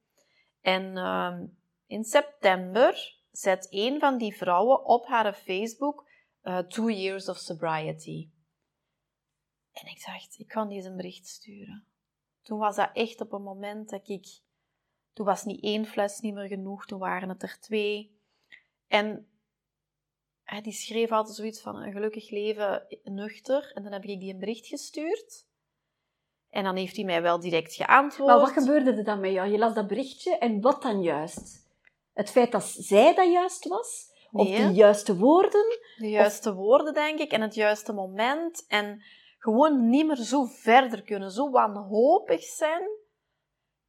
En ehm, in september zet een van die vrouwen op haar Facebook uh, Two Years of Sobriety. En ik dacht, ik kan deze een bericht sturen. Toen was dat echt op een moment dat ik... Toen was niet één fles niet meer genoeg, toen waren het er twee. En hij die schreef altijd zoiets van een gelukkig leven nuchter. En dan heb ik die een bericht gestuurd. En dan heeft hij mij wel direct geantwoord. Maar wat gebeurde er dan met jou? Je las dat berichtje en wat dan juist? Het feit dat zij dat juist was? Of de juiste woorden? De juiste woorden, denk ik. En het juiste moment. En gewoon niet meer zo verder kunnen. Zo wanhopig zijn.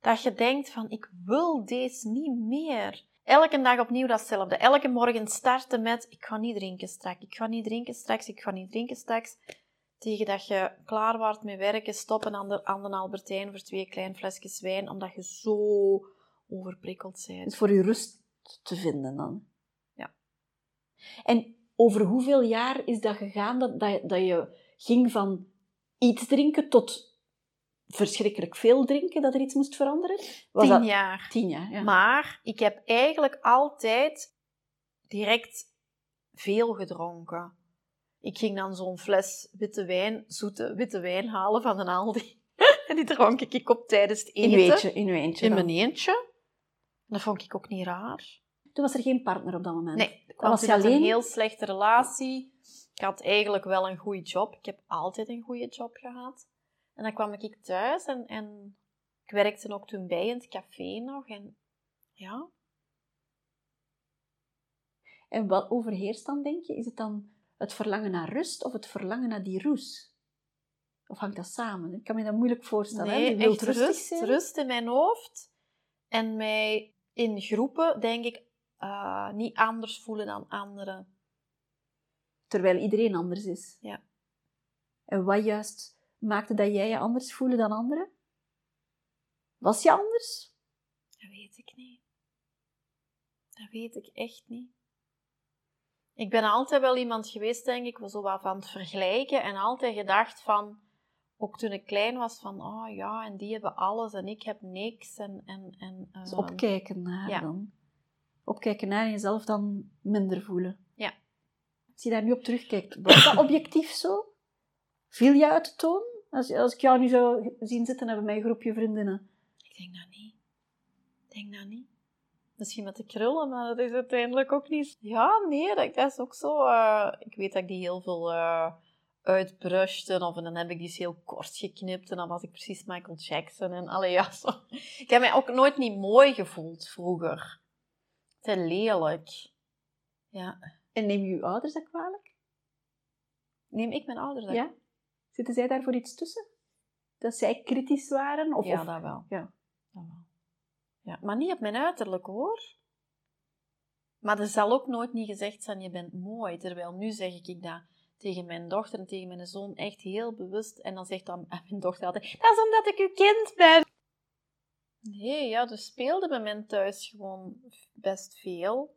Dat je denkt van, ik wil deze niet meer. Elke dag opnieuw datzelfde. Elke morgen starten met, ik ga niet drinken straks. Ik ga niet drinken straks. Ik ga niet drinken straks. Tegen dat je klaar wordt met werken, stoppen aan de, aan de Albertijn voor twee kleine flesjes wijn, omdat je zo overprikkeld bent. Dus voor je rust te vinden dan? Ja. En over hoeveel jaar is dat gegaan dat, dat, dat je ging van iets drinken tot verschrikkelijk veel drinken, dat er iets moest veranderen? Was tien jaar. Tien jaar, ja. Maar ik heb eigenlijk altijd direct veel gedronken. Ik ging dan zo'n fles witte wijn, zoete witte wijn halen van een Aldi. en die dronk ik op tijdens het eten. In uw eentje? In, uw eentje in mijn eentje. Dat vond ik ook niet raar. Toen was er geen partner op dat moment? Nee, ik was in alleen... een heel slechte relatie. Ik had eigenlijk wel een goede job. Ik heb altijd een goede job gehad. En dan kwam ik thuis en, en ik werkte ook toen bij in het café nog. En ja. En wat overheerst dan, denk je? Is het dan het verlangen naar rust of het verlangen naar die roes? Of hangt dat samen? Ik kan me dat moeilijk voorstellen. Nee, je wilt echt rust, rust in mijn hoofd. En mij in groepen, denk ik, uh, niet anders voelen dan anderen. Terwijl iedereen anders is. Ja. En wat juist maakte dat jij je anders voelde dan anderen? Was je anders? Dat weet ik niet. Dat weet ik echt niet. Ik ben altijd wel iemand geweest, denk ik, zo wat van het vergelijken en altijd gedacht van, ook toen ik klein was, van, oh ja, en die hebben alles en ik heb niks. En, en, en, dus opkijken naar ja. dan. Opkijken naar jezelf dan minder voelen. Ja. Als je daar nu op terugkijkt, was dat objectief zo? Viel je uit de toon? Als, als ik jou nu zou zien zitten hebben mijn groepje vriendinnen. Ik denk dat niet. Ik denk dat niet. Misschien met de krullen, maar dat is uiteindelijk ook niet... Ja, nee, dat, dat is ook zo... Uh, ik weet dat ik die heel veel uh, uitbrushte, of dan heb ik die heel kort geknipt, en dan was ik precies Michael Jackson. En allee, ja, zo. Ik heb mij ook nooit niet mooi gevoeld vroeger. Te lelijk. Ja. En neem je uw ouders dat kwalijk? Neem ik mijn ouders dat Ja? Zitten zij daar voor iets tussen? Dat zij kritisch waren? Of, ja, dat wel. Ja. Dat wel. Ja, maar niet op mijn uiterlijk hoor. Maar er zal ook nooit niet gezegd zijn, je bent mooi. Terwijl nu zeg ik dat tegen mijn dochter en tegen mijn zoon echt heel bewust. En dan zegt dan mijn dochter altijd, dat is omdat ik uw kind ben. Nee, ja, er speelde bij mij thuis gewoon best veel.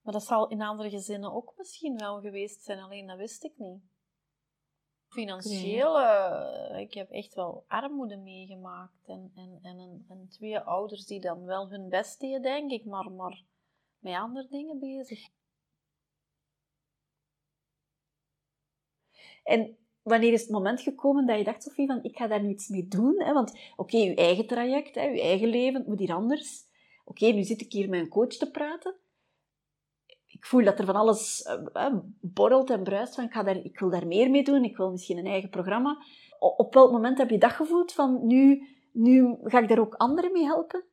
Maar dat zal in andere gezinnen ook misschien wel geweest zijn, alleen dat wist ik niet. Financieel, uh, ik heb echt wel armoede meegemaakt. En, en, en, en, twee ouders die dan wel hun best deden, denk ik, maar, maar met andere dingen bezig. En wanneer is het moment gekomen dat je dacht, Sofie, van ik ga daar nu iets mee doen? Hè? Want oké, okay, je eigen traject, hè, je eigen leven, het moet hier anders. Oké, nu zit ik hier met een coach te praten ik voel dat er van alles uh, borrelt en bruist. Van, ik, ga daar, ik wil daar meer mee doen, ik wil misschien een eigen programma. op welk moment heb je dat gevoeld? Van nu, nu ga ik daar ook anderen mee helpen?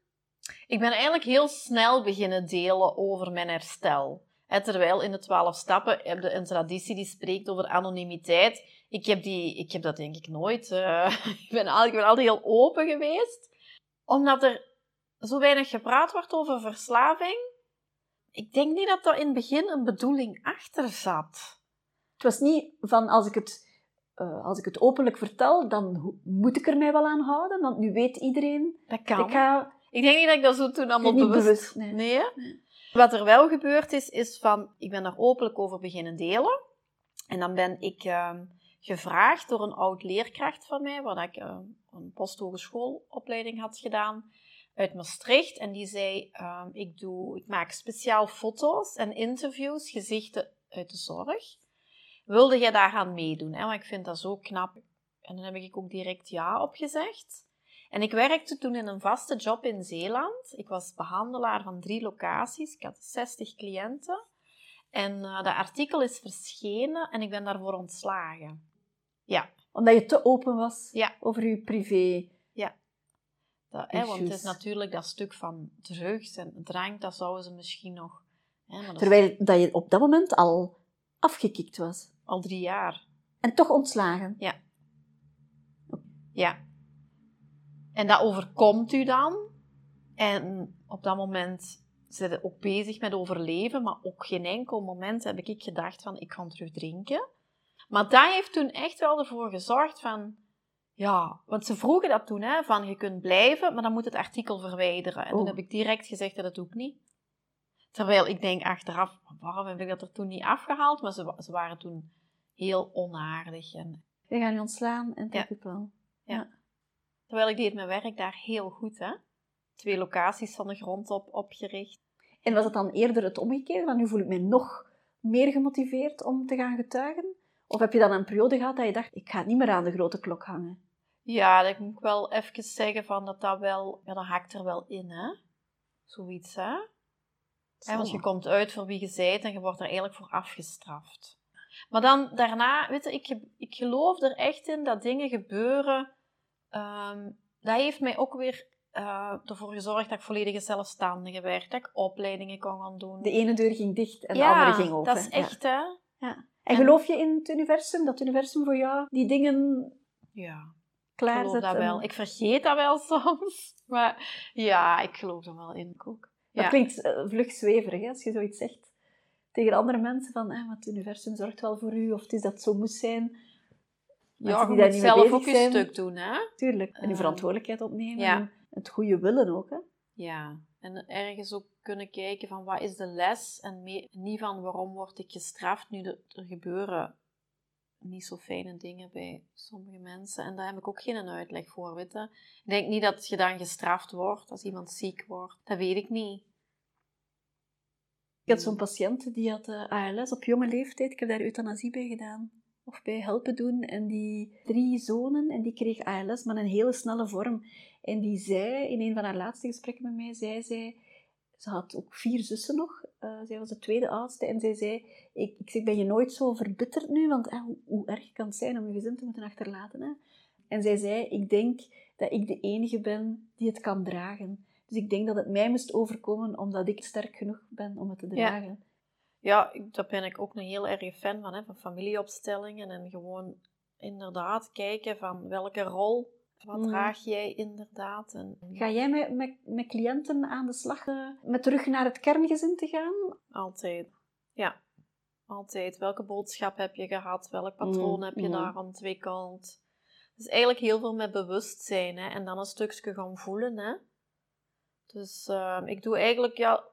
Ik ben eigenlijk heel snel beginnen delen over mijn herstel. terwijl in de twaalf stappen heb je een traditie die spreekt over anonimiteit. Ik heb, die, ik heb dat denk ik nooit. Uh, ik, ben, ik ben altijd heel open geweest. Omdat er zo weinig gepraat wordt over verslaving ik denk niet dat er in het begin een bedoeling achter zat. Het was niet van als ik het, uh, als ik het openlijk vertel, dan moet ik er mij wel aan houden, want nu weet iedereen. Dat kan. Ik, ga... ik denk niet dat ik dat zo toen allemaal bewust... bewust nee. nee. Wat er wel gebeurd is, is van, ik ben daar openlijk over beginnen delen. En dan ben ik uh, gevraagd door een oud leerkracht van mij, waar ik uh, een posthogeschoolopleiding had gedaan, uit Maastricht en die zei: ehm, ik, doe, ik maak speciaal foto's en interviews, gezichten uit de zorg. Wilde jij daar aan meedoen? Hè? Want ik vind dat zo knap. En dan heb ik ook direct ja op gezegd. En ik werkte toen in een vaste job in Zeeland. Ik was behandelaar van drie locaties. Ik had 60 cliënten. En uh, dat artikel is verschenen en ik ben daarvoor ontslagen. Ja. Omdat je te open was ja. over je privé. Ja. Dat, hè, want het is natuurlijk dat stuk van drugs en drank, dat zouden ze misschien nog. Hè, Terwijl dat je op dat moment al afgekikt was. Al drie jaar. En toch ontslagen. Ja. Ja. En dat overkomt u dan. En op dat moment zijn ze ook bezig met overleven, maar op geen enkel moment heb ik gedacht van ik ga terug drinken. Maar dat heeft toen echt wel ervoor gezorgd van, ja, want ze vroegen dat toen, hè, van je kunt blijven, maar dan moet het artikel verwijderen. En toen heb ik direct gezegd dat dat doe ik niet. Terwijl ik denk achteraf, waarom heb ik dat er toen niet afgehaald? Maar ze, ze waren toen heel onaardig. En... We gaan je ontslaan en dat ja. wel. Ja. Terwijl ik deed mijn werk daar heel goed, hè. Twee locaties van de grond op opgericht. En was het dan eerder het omgekeerde? Van nu voel ik me nog meer gemotiveerd om te gaan getuigen? Of heb je dan een periode gehad dat je dacht, ik ga niet meer aan de grote klok hangen? Ja, dat moet ik wel even zeggen van dat dat wel, ja, dat haakt er wel in, hè. Zoiets, hè. want je komt uit voor wie je zijt en je wordt er eigenlijk voor afgestraft. Maar dan daarna, weet je, ik, ik geloof er echt in dat dingen gebeuren. Ehm, dat heeft mij ook weer uh, ervoor gezorgd dat ik volledig zelfstandige werd. Dat ik opleidingen kon gaan doen. De ene deur ging dicht en de andere ging open. dat is echt, hè. Ja. En, geloof je in het universum? Dat het universum voor jou die dingen ja, klaar zet? dat wel. Ik vergeet dat wel soms. Maar ja, ik geloof er wel in ook. Dat klinkt uh, vlug zweverig, hè, als je zoiets zegt tegen andere mensen van eh, het universum zorgt wel voor u, of het is dat zo moest zijn. ja, je moet zelf ook een stuk doen, hè? Tuurlijk. En je verantwoordelijkheid opnemen. En het goede willen ook, hè? Ja. En ergens ook kunnen kijken van wat is de les en niet van waarom word ik gestraft nu er gebeuren niet zo fijne dingen bij sommige mensen. En daar heb ik ook geen uitleg voor, weet Ik denk niet dat je dan gestraft wordt als iemand ziek wordt. Dat weet ik niet. Ik had zo'n patiënt die had eh, ALS op jonge leeftijd. Ik heb daar euthanasie bij gedaan. Of bij helpen doen. En die drie zonen, en die kreeg ALS, maar een hele snelle vorm. En die zei, in een van haar laatste gesprekken met mij, zei zij... Ze had ook vier zussen nog. Uh, zij was de tweede oudste. En zij zei, ik, ik zeg, ben je nooit zo verbitterd nu? Want eh, hoe, hoe, erg kan het zijn om je gezin te moeten achterlaten? Hè? En zij zei, ik denk dat ik de enige ben die het kan dragen. Dus ik denk dat het mij moest overkomen omdat ik sterk genoeg ben om het te dragen. Ja, ja daar ben ik ook een heel erg fan van, hè, van familieopstellingen. En gewoon inderdaad kijken van welke rol, wat mm. draag jij inderdaad. En... Ga jij met, met, met cliënten aan de slag uh, met terug naar het kerngezin te gaan? Altijd, ja. Altijd. Welke boodschap heb je gehad? Welk patroon mm, heb je daar ontwikkeld? Dus eigenlijk heel veel met bewustzijn hè? en dan een stukje gaan voelen. Hè? Dus ehm, ik doe eigenlijk ja,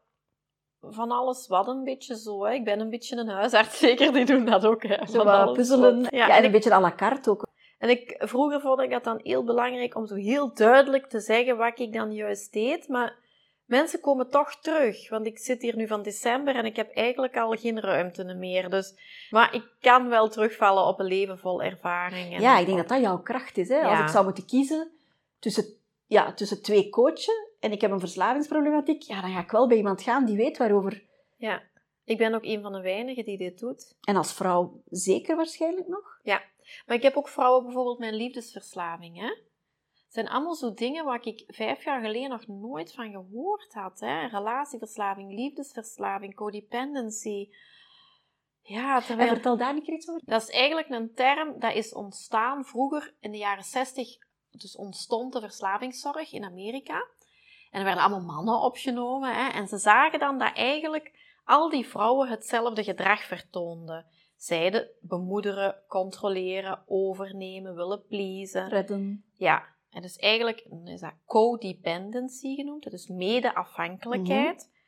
van alles wat een beetje zo. Hè. Ik ben een beetje een huisarts, zeker, die doen dat ook. Hè. Zo wat puzzelen. Ja, en, een beetje à la carte ook. En ik, vroeger vond ik dat dan heel belangrijk om zo heel duidelijk te zeggen wat ik dan juist deed. Maar mensen komen toch terug. Want ik zit hier nu van december en ik heb eigenlijk al geen ruimte meer. Dus, maar ik kan wel terugvallen op een leven vol ervaring. En ja, ik denk dat dat jouw kracht is. Hè? Als ik zou moeten kiezen tussen, ja, tussen twee coachen en ik heb een verslavingsproblematiek, ja, dan ga ik wel bij iemand gaan die weet waarover. Ja, ik ben ook een van de weinigen die dit doet. En als vrouw zeker waarschijnlijk nog? Ja, maar ik heb ook vrouwen bijvoorbeeld met liefdesverslaving. Hè? Het zijn allemaal zo dingen waar ik vijf jaar geleden nog nooit van gehoord had. Hè? Relatieverslaving, liefdesverslaving, codependency. Ja, terwijl... En vertel daar niet iets over. Dat is eigenlijk een term dat is ontstaan vroeger in de jaren 60. Dus ontstond de verslavingszorg in Amerika. En er werden allemaal mannen opgenomen. Hè? En ze zagen dan dat eigenlijk al die vrouwen hetzelfde gedrag vertoonden. Zeiden bemoederen, controleren, overnemen, willen pleasen. Redden. Ja, en dus eigenlijk is dat codependency genoemd, is mede-afhankelijkheid. Mm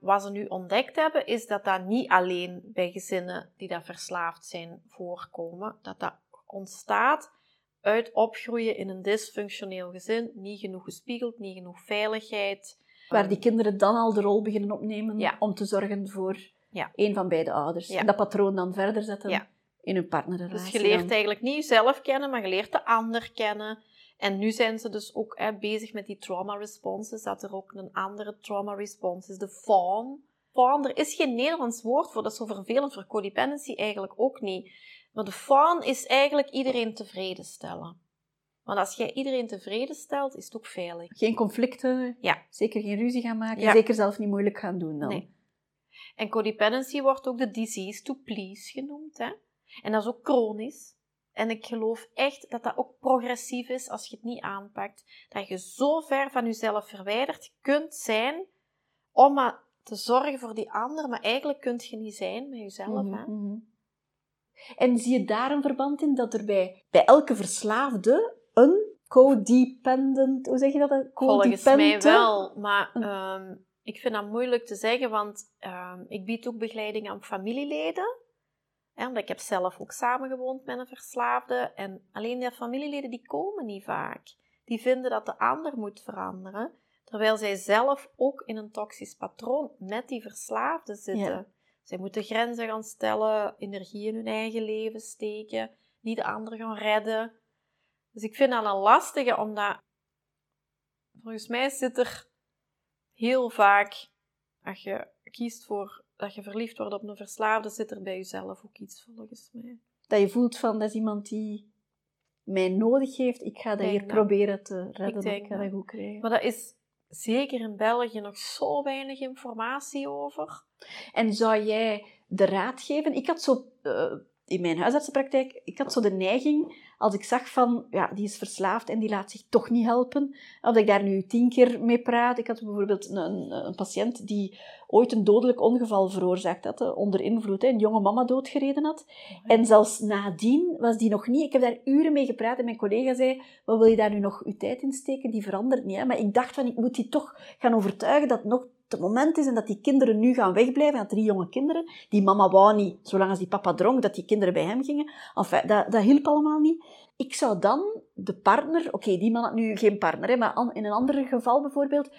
wat ze nu ontdekt hebben, is dat dat niet alleen bij gezinnen die dat verslaafd zijn voorkomen, dat dat ontstaat uit opgroeien in een dysfunctioneel gezin. Niet genoeg gespiegeld, niet genoeg veiligheid. Waar die kinderen dan al de rol beginnen opnemen Ja. om te zorgen voor Ja. een van beide ouders. Ja. En dat patroon dan verder zetten Ja. in hun partnerrelatie. Dus je leert dan. eigenlijk niet jezelf kennen, maar je leert de ander kennen. En nu zijn ze dus ook hè, bezig met die trauma responses, dat er ook een andere trauma response is, de fawn. Fawn, er is geen Nederlands woord voor, dat is zo vervelend voor codependency eigenlijk ook niet. Maar de fawn is eigenlijk iedereen tevreden stellen. Want als jij iedereen tevreden stelt, is het ook veilig. Geen conflicten, Ja. zeker geen ruzie gaan maken, Ja. zeker zelf niet moeilijk gaan doen dan. Nee. En codependency wordt ook de disease to please genoemd. Hè? En dat is ook chronisch. En ik geloof echt dat dat ook progressief is als je het niet aanpakt. Dat je zo ver van jezelf verwijderd kunt zijn om maar te zorgen voor die ander, maar eigenlijk kunt je niet zijn met jezelf. Mhm, Hè? mhm. En zie je daar een verband in dat er bij, bij elke verslaafde een codependent, hoe zeg je dat? Een Volgens mij wel, maar ehm, ik vind dat moeilijk te zeggen, want ehm, ik bied ook begeleiding aan familieleden. Hè, omdat ik heb zelf ook samengewoond met een verslaafde. En alleen die familieleden die komen niet vaak. Die vinden dat de ander moet veranderen. Terwijl zij zelf ook in een toxisch patroon met die verslaafde zitten. Ja. Zij moeten grenzen gaan stellen, energie in hun eigen leven steken, niet de ander gaan redden. Dus ik vind dat een lastige, omdat volgens mij zit er heel vaak, als je kiest voor dat je verliefd wordt op een verslaafde, zit er bij jezelf ook iets volgens mij. Dat je voelt van, dat is iemand die mij nodig heeft, ik ga dat Denk hier proberen te redden, ik, ga dat. dat goed krijgen. Maar dat is zeker in België nog zo weinig informatie over. En zou jij de raad geven? Ik had zo eh, in mijn huisartsenpraktijk, ik had zo de neiging, als ik zag van, ja, die is verslaafd en die laat zich toch niet helpen, of ik daar nu tien keer mee praat. Ik had bijvoorbeeld een, een, patiënt die ooit een dodelijk ongeval veroorzaakt had, onder invloed, een jonge mama doodgereden had. En zelfs nadien was die nog niet... Ik heb daar uren mee gepraat en mijn collega zei, wat wil je daar nu nog uw tijd in steken? Die verandert niet. Hè? Maar ik dacht van, ik moet die toch gaan overtuigen dat nog het moment is en dat die kinderen nu gaan wegblijven. Dat drie jonge kinderen. Die mama wou niet, zolang als die papa dronk, dat die kinderen bij hem gingen. Enfin, dat, dat hielp allemaal niet. Ik zou dan de partner... Oké, die man had nu geen partner, hè, maar in een ander geval bijvoorbeeld...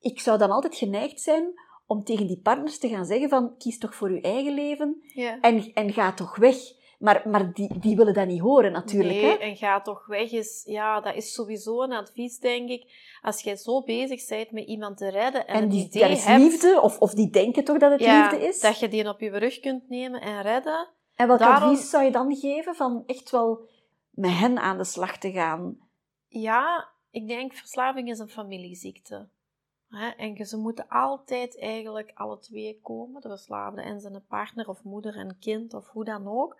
Ik zou dan altijd geneigd zijn om tegen die partners te gaan zeggen van, kies toch voor uw eigen leven Ja. en, en ga toch weg. Maar, maar die, die willen dat niet horen, natuurlijk. nee, hè? en ga toch weg is, ja, dat is sowieso een advies, denk ik. Als jij zo bezig bent met iemand te redden en, En die, idee is hebt liefde, of, of die denken toch dat het ja, liefde is. dat je die op je rug kunt nemen en redden, En welk daarom- advies zou je dan geven van echt wel met hen aan de slag te gaan? Ja, ik denk verslaving is een familieziekte. En ze moeten altijd eigenlijk alle twee komen, de verslaafde en zijn partner of moeder en kind of hoe dan ook.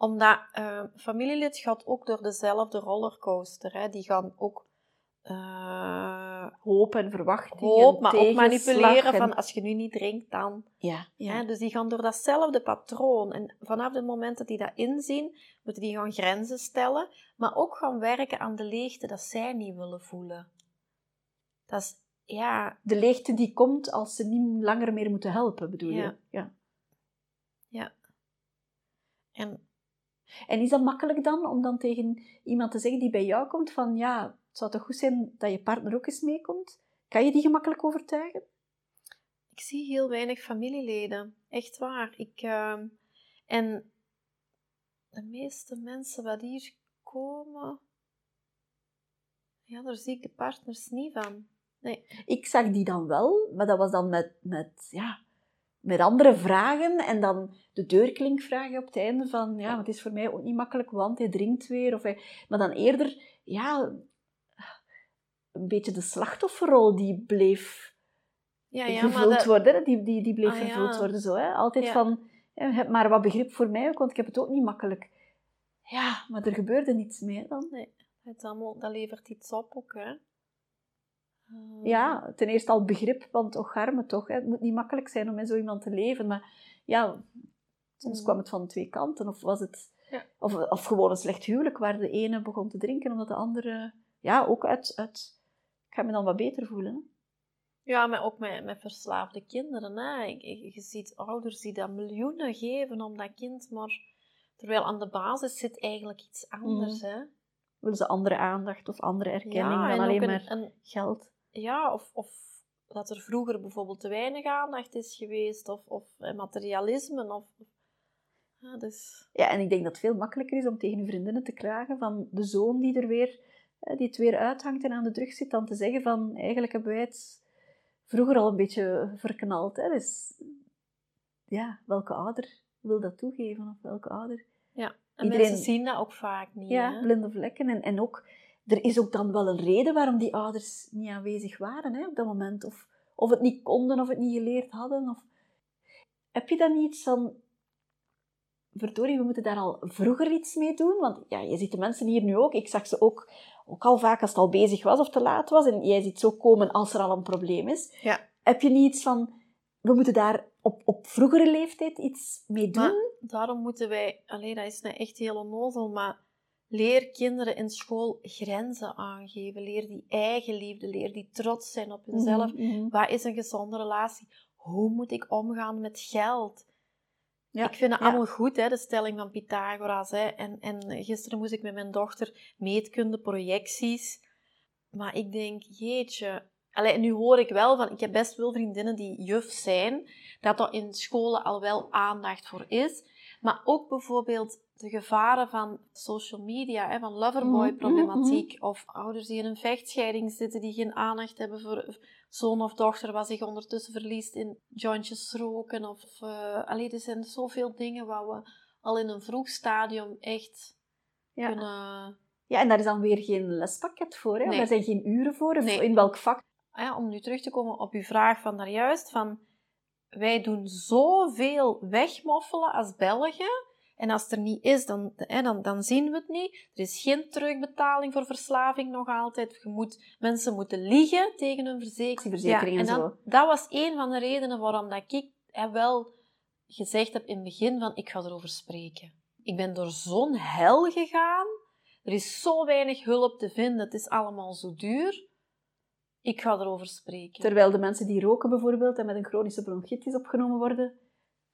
Omdat eh, familielid gaat ook door dezelfde rollercoaster. Hè? Die gaan ook eh, Hoop en verwachting hoop, maar ook manipuleren en- van als je nu niet drinkt, dan... Ja, ja. Hè? Dus die gaan door datzelfde patroon. En vanaf het moment dat die dat inzien, moeten die gaan grenzen stellen, maar ook gaan werken aan de leegte dat zij niet willen voelen. Dat is, ja, De leegte die komt als ze niet langer meer moeten helpen, bedoel Ja. je? Ja. en En is dat makkelijk dan, om dan tegen iemand te zeggen die bij jou komt van ja, het zou toch goed zijn dat je partner ook eens meekomt? Kan je die gemakkelijk overtuigen? ik zie heel weinig familieleden. Echt waar. Ik, ehm, en de meeste mensen wat hier komen, ja, daar zie ik de partners niet van. Nee. Ik zag die dan wel, maar dat was dan met, met, ja, met andere vragen. En dan de deurklinkvragen op het einde van, ja, het is voor mij ook niet makkelijk, want hij drinkt weer. Of hij, maar dan eerder, ja, een beetje de slachtofferrol die bleef Ja, ja, dat, worden. Die, die, die bleef Ah, ja. worden zo. Hè. Altijd van, heb maar wat begrip voor mij ook, want ik heb het ook niet makkelijk. Ja, maar er gebeurde niets meer dan. het allemaal, dat levert iets op ook, hè. Ja, ten eerste al begrip, want och arme toch. Hè. Het moet niet makkelijk zijn om met zo iemand te leven. Maar ja, soms Mm. kwam het van twee kanten. Of was het... Ja. Of, of gewoon een slecht huwelijk, waar de ene begon te drinken, omdat de andere... Ja, ook uit... uit ik ga me dan wat beter voelen. Hè. Ja, maar ook met, met verslaafde kinderen. Hè. Je, ziet ouders die dat miljoenen geven om dat kind, maar terwijl aan de basis zit eigenlijk iets anders. Hè. Willen ze andere aandacht of andere erkenning Ja, dan en alleen een- maar een, geld? Ja, of, of dat er vroeger bijvoorbeeld te weinig aandacht is geweest, of, of eh, materialisme. Of, ja, dus, Ja, en ik denk dat het veel makkelijker is om tegen je vriendinnen te klagen van de zoon die er weer, eh, die het weer uithangt en aan de drug zit, dan te zeggen van eigenlijk hebben wij het vroeger al een beetje verknald. Hè? Dus ja, welke ouder wil dat toegeven? Of welke ouder? ja. En Iedereen- mensen zien dat ook vaak niet. Ja, hè. blinde vlekken. En, en ook, er is ook dan wel een reden waarom die ouders niet aanwezig waren hè, op dat moment. Of, of het niet konden, of het niet geleerd hadden. Of... Heb je dan iets van... Verdorie, we moeten daar al vroeger iets mee doen. Want ja, je ziet de mensen hier nu ook. Ik zag ze ook, ook al vaak als het al bezig was of te laat was. En jij ziet ze ook komen als er al een probleem is. Ja. Heb je niet iets van... We moeten daar op, op vroegere leeftijd iets mee doen? Maar daarom moeten wij, alleen dat is nou echt heel onnozel, maar leer kinderen in school grenzen aangeven. Leer die eigenliefde, leer die trots zijn op hunzelf. Mhm, mhm. Wat is een gezonde relatie? Hoe moet ik omgaan met geld? Ja, Ik vind het ja. allemaal goed, hè, de stelling van Pythagoras. Hè. En, en gisteren moest ik met mijn dochter meetkunde, projecties. Maar ik denk, jeetje... Allee, nu hoor ik wel van, ik heb best wel vriendinnen die juf zijn, dat er in scholen al wel aandacht voor is. Maar ook bijvoorbeeld de gevaren van social media, hè, van Mhm, loverboy-problematiek, of ouders die in een vechtscheiding zitten, die geen aandacht hebben voor zoon of dochter, wat zich ondertussen verliest in jointjes roken. Of, eh allee, er zijn zoveel dingen waar we al in een vroeg stadium echt Ja. kunnen... Ja, en daar is dan weer geen lespakket voor. Hè? Nee. Daar zijn geen uren voor. Of Nee. in welk vak? Ah ja, om nu terug te komen op uw vraag van daarjuist, van wij doen zoveel wegmoffelen als Belgen. En als het er niet is, dan, hè, dan, dan zien we het niet. Er is geen terugbetaling voor verslaving nog altijd. Je moet, mensen moeten liegen tegen hun verzekering. Verzekering en en dan, zo. Dat was een van de redenen waarom dat ik hè, wel gezegd heb in het begin van ik ga erover spreken. Ik ben door zo'n hel gegaan. Er is zo weinig hulp te vinden. Het is allemaal zo duur. Ik ga erover spreken. Terwijl de mensen die roken bijvoorbeeld en met een chronische bronchitis opgenomen worden,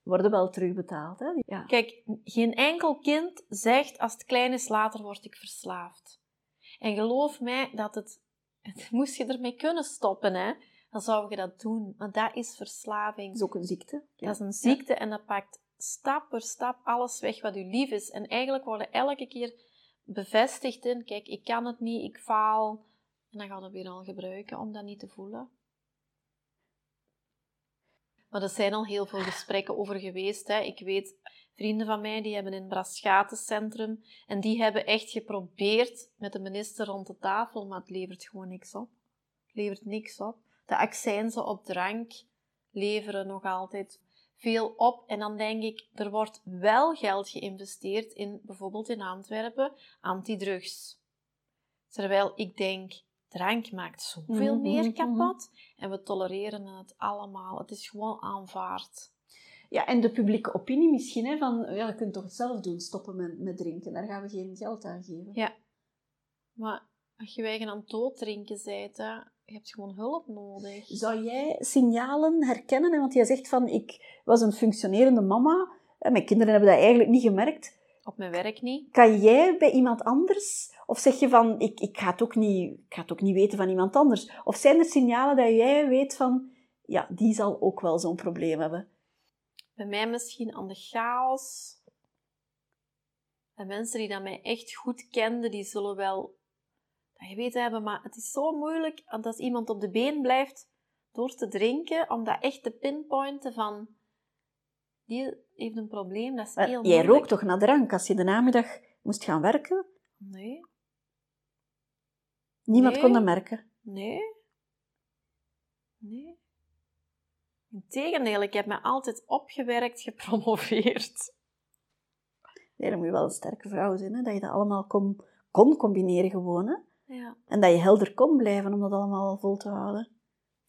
worden wel terugbetaald. Hè? Ja. Kijk, geen enkel kind zegt als het klein is, later word ik verslaafd. En geloof mij dat het, het moest je ermee kunnen stoppen, hè, dan zou je dat doen. Want dat is verslaving. Dat is ook een ziekte. Ja. Dat is een ziekte en dat pakt stap per stap alles weg wat u lief is. En eigenlijk worden elke keer bevestigd in, kijk, ik kan het niet, ik faal. Dan gaan we weer al gebruiken om dat niet te voelen. Maar er zijn al heel veel gesprekken over geweest. Hè. Ik weet, vrienden van mij die hebben in het Braschatencentrum en die hebben echt geprobeerd met de minister rond de tafel, maar het levert gewoon niks op. Het levert niks op. De accijnzen op drank leveren nog altijd veel op. En dan denk ik, er wordt wel geld geïnvesteerd in bijvoorbeeld in Antwerpen antidrugs. Terwijl ik denk, drank maakt zoveel Mhm, meer mhm, kapot en we tolereren het allemaal. Het is gewoon aanvaard. ja, en de publieke opinie misschien, hè, van ja, je kunt toch het zelf doen, stoppen met, met drinken. Daar gaan we geen geld aan geven. Ja. Maar als je eigen aan het doordrinken bent, hè, je hebt gewoon hulp nodig. Zou jij signalen herkennen? hè? Want jij zegt van, ik was een functionerende mama. Mijn kinderen hebben dat eigenlijk niet gemerkt. Op mijn werk niet. Kan jij bij iemand anders? Of zeg je van, ik, ik, ga het ook niet, ik ga het ook niet weten van iemand anders? Of zijn er signalen dat jij weet van, ja, die zal ook wel zo'n probleem hebben? Bij mij misschien aan de chaos. En mensen die dat mij echt goed kenden, die zullen wel dat geweten hebben, maar het is zo moeilijk als iemand op de been blijft door te drinken, om dat echt te pinpointen van die heeft een probleem, dat is Maar heel jij moeilijk. rookt toch naar drank als je de namiddag moest gaan werken? Nee, Niemand Nee. kon dat merken. nee, nee. Integendeel, ik heb me altijd opgewerkt, gepromoveerd. Nee, dan moet je wel een sterke vrouw zijn, hè? dat je dat allemaal kon, kon combineren gewoon. Hè? Ja. En dat je helder kon blijven om dat allemaal vol te houden.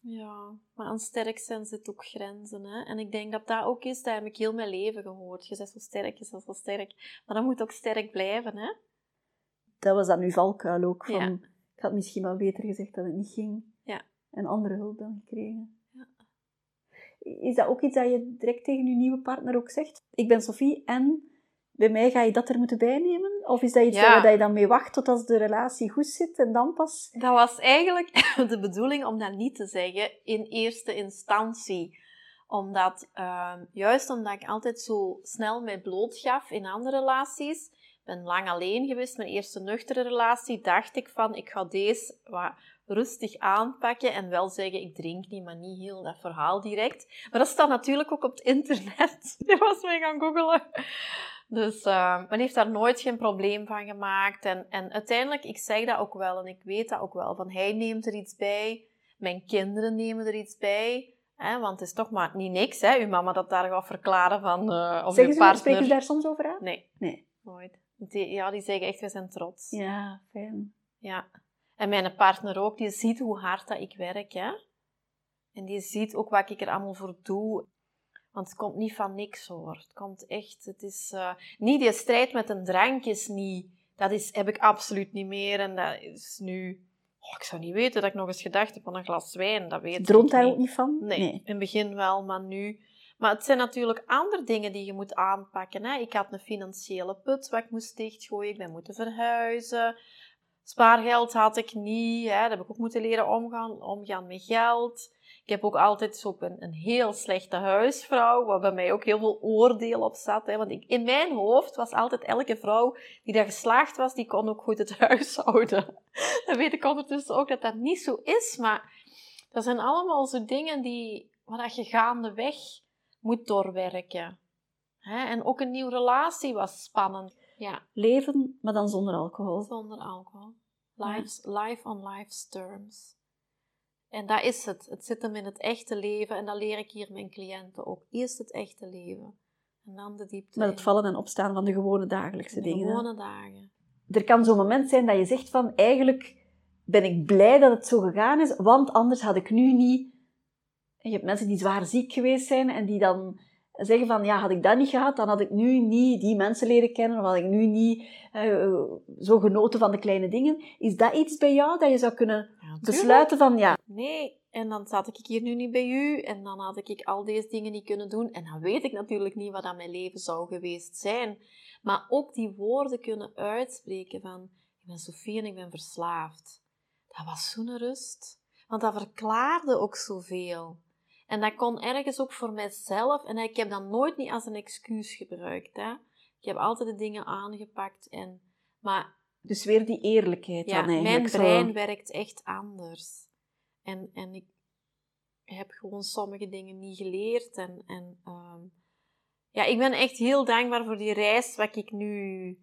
Ja, maar aan sterk zijn zit ook grenzen. Hè? En ik denk dat dat ook is, dat heb ik heel mijn leven gehoord. Je bent zo sterk, je bent zo sterk. Maar dat moet ook sterk blijven, hè? Dat was dan uw valkuil ook. Van, Ja. Ik had misschien wel beter gezegd dat het niet ging. Ja. En andere hulp dan gekregen. Ja. Is dat ook iets dat je direct tegen je nieuwe partner ook zegt? Ik ben Sophie en bij mij ga je dat er moeten bijnemen? Of is dat iets Ja. waar je dan mee wacht tot als de relatie goed zit en dan pas... Dat was eigenlijk de bedoeling om dat niet te zeggen in eerste instantie. Omdat, ehm, juist omdat ik altijd zo snel mij bloot gaf in andere relaties. Ik ben lang alleen geweest. Mijn eerste nuchtere relatie dacht ik van, ik ga deze wat rustig aanpakken en wel zeggen, ik drink niet, maar niet heel dat verhaal direct. Maar dat staat natuurlijk ook op het internet. Je was mee gaan googelen. Dus uh, men heeft daar nooit geen probleem van gemaakt. En, en uiteindelijk, ik zeg dat ook wel en ik weet dat ook wel. Van hij neemt er iets bij, mijn kinderen nemen er iets bij. Hè, want het is toch maar niet niks, hè, uw mama dat daar gaat verklaren van... Uh, of Zeggen ze, partner... spreken ze daar soms over aan? Nee. Nee. Nooit. Die, ja, die zeggen echt, we zijn trots. Ja, fijn. Ja. En mijn partner ook, die ziet hoe hard dat ik werk, hè. En die ziet ook wat ik er allemaal voor doe. Want het komt niet van niks hoor. Het komt echt, het is uh, niet die strijd met een drank is niet, dat is, heb ik absoluut niet meer. En dat is nu, oh, ik zou niet weten dat ik nog eens gedacht heb aan een glas wijn. Dat weet Droomt daar ook niet van? Nee, in het begin wel, maar nu. Maar het zijn natuurlijk andere dingen die je moet aanpakken. Hè? Ik had een financiële put wat ik moest dichtgooien. Ik ben moeten verhuizen. Spaargeld had ik niet. Hè? Dat heb ik ook moeten leren omgaan, omgaan met geld. Ik heb ook altijd zo een, een heel slechte huisvrouw, waar bij mij ook heel veel oordeel op zat. Hè? Want in mijn hoofd was altijd elke vrouw die daar geslaagd was, die kon ook goed het huishouden. Dan weet ik ondertussen ook dat dat niet zo is, maar dat zijn allemaal zo dingen die, waar je gaandeweg moet doorwerken. Hè? En ook een nieuwe relatie was spannend. Ja. Leven, maar dan zonder alcohol. Zonder alcohol. Lives, ja. Life on life's terms. En dat is het. Het zit hem in het echte leven. En dat leer ik hier mijn cliënten ook. Eerst het echte leven. En dan de diepte. Met het vallen en opstaan van de gewone dagelijkse de dingen. gewone dagen. Er kan zo'n moment zijn dat je zegt van, eigenlijk ben ik blij dat het zo gegaan is, want anders had ik nu niet... Je hebt mensen die zwaar ziek geweest zijn en die dan zeggen van, ja, had ik dat niet gehad, dan had ik nu niet die mensen leren kennen, of had ik nu niet uh, zo genoten van de kleine dingen. Is dat iets bij jou dat je zou kunnen ja, besluiten van, ja... Nee, en dan zat ik hier nu niet bij u, en dan had ik al deze dingen niet kunnen doen, en dan weet ik natuurlijk niet wat aan mijn leven zou geweest zijn. Maar ook die woorden kunnen uitspreken van, ik ben Sofie en ik ben verslaafd. Dat was zo'n rust. Want dat verklaarde ook zoveel. En dat kon ergens ook voor mijzelf. En ik heb dat nooit niet als een excuus gebruikt. Hè. Ik heb altijd de dingen aangepakt. En, maar dus weer die eerlijkheid ja, dan eigenlijk. mijn brein zo. werkt echt anders. En, en ik heb gewoon sommige dingen niet geleerd. En, en um, ja, ik ben echt heel dankbaar voor die reis wat ik nu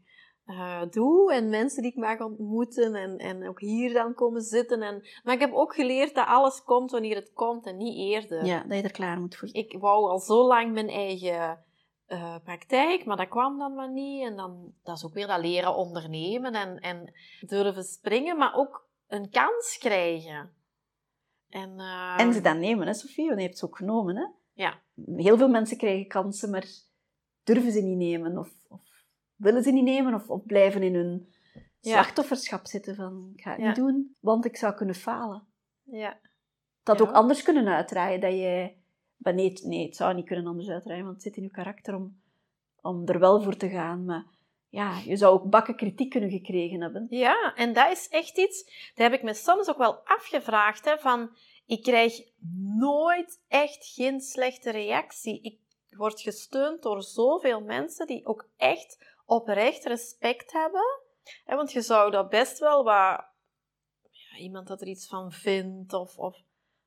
uh, doe. En mensen die ik mag ontmoeten. En, en ook hier dan komen zitten. En, maar ik heb ook geleerd dat alles komt wanneer het komt en niet eerder. Ja, dat je er klaar moet voor Ik wou al zo lang mijn eigen uh, praktijk, maar dat kwam dan maar niet. En dan, dat is ook weer dat leren ondernemen en, en durven springen, maar ook een kans krijgen. En, uh, en ze dan nemen, hè, Sofie? Want je hebt ze ook genomen, hè? Ja. Heel veel mensen krijgen kansen, maar durven ze niet nemen. Of, of willen ze niet nemen, of, of blijven in hun slachtofferschap zitten van, ik ga het Ja. niet doen, want ik zou kunnen falen. Ja. Dat ook anders kunnen uitdraaien, dat je... Maar nee, het, nee, het zou niet kunnen anders uitdraaien, want het zit in je karakter om, om er wel voor te gaan. Maar ja, je zou ook bakken kritiek kunnen gekregen hebben. Ja, en dat is echt iets, dat heb ik me soms ook wel afgevraagd, hè, van ik krijg nooit echt geen slechte reactie. Ik word gesteund door zoveel mensen die ook echt oprecht respect hebben. Hè, want je zou dat best wel wat... Ja, iemand dat er iets van vindt, of... of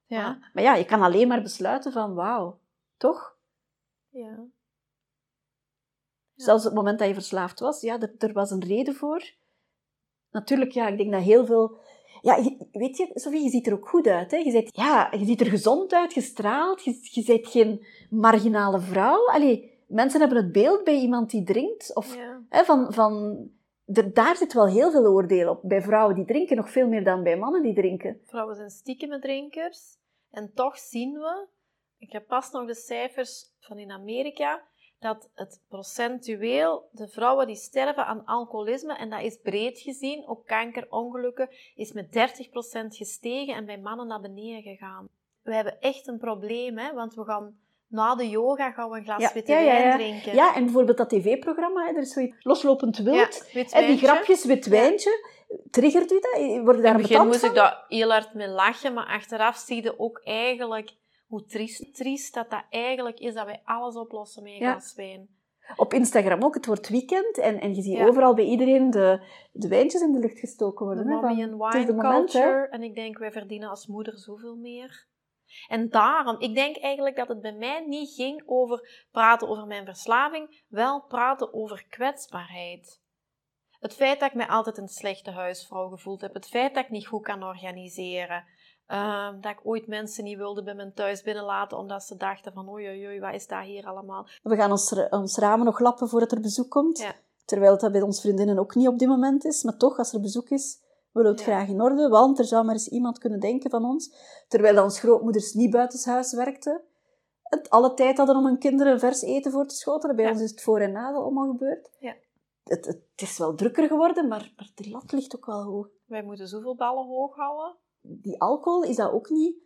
ja. Maar ja, je kan alleen maar besluiten van, wauw, toch? ja. Zelfs op het moment dat je verslaafd was, ja, er, was een reden voor. Natuurlijk, ja, ik denk dat heel veel... Ja, je- weet je, Sophie, je ziet er ook goed uit. Hè? Je, bent, ja, je ziet er gezond uit, gestraald. Je, je bent geen marginale vrouw. Allee, mensen hebben het beeld bij iemand die drinkt. Of, ja. hè, van, van, er, daar zit wel heel veel oordeel op. Bij vrouwen die drinken, nog veel meer dan bij mannen die drinken. Vrouwen zijn stiekeme drinkers. En toch zien we, ik heb pas nog de cijfers van in Amerika, dat het procentueel, de vrouwen die sterven aan alcoholisme, en dat is breed gezien, ook kankerongelukken, is met 30% gestegen en bij mannen naar beneden gegaan. We hebben echt een probleem, hè, want we gaan na de yoga gaan we een glas Ja, witte ja, ja, wijn ja. drinken. Ja, en bijvoorbeeld dat tv-programma, hè, er is zoiets loslopend Ja, wild. wit en die grapjes, wit wijntje, triggert u dat? Word je In daar het begin moest van? ik daar heel hard mee lachen, maar achteraf zie je ook eigenlijk hoe triest, triest dat dat eigenlijk is dat wij alles oplossen met een Ja. glas wijn. Op Instagram ook, het wordt weekend en, en je ziet Ja. overal bij iedereen de, de wijntjes in de lucht gestoken De worden. hè, mommy van, and wine de moment, culture. En ik denk, wij verdienen als moeder zoveel meer. En daarom, ik denk eigenlijk dat het bij mij niet ging over praten over mijn verslaving, wel praten over kwetsbaarheid. Het feit dat ik mij altijd een slechte huisvrouw gevoeld heb, het feit dat ik niet goed kan organiseren, ehm, dat ik ooit mensen niet wilde bij mijn thuis binnenlaten omdat ze dachten van oei oei oei, wat is dat hier allemaal? We gaan ons, ons ramen nog lappen voordat er bezoek komt. Ja. Terwijl dat bij ons vriendinnen ook niet op dit moment is. Maar toch, als er bezoek is, willen we het Ja. graag in orde. Want er zou maar eens iemand kunnen denken van ons. Terwijl onze grootmoeders niet buitenshuis werkten. Het alle tijd hadden om hun kinderen vers eten voor te schotelen. Bij Ja. ons is het voor en na allemaal gebeurd. Ja. Het, het, is wel drukker geworden, maar, maar de lat ligt ook wel hoog. Wij moeten zoveel ballen hoog houden. Die alcohol, is dat ook niet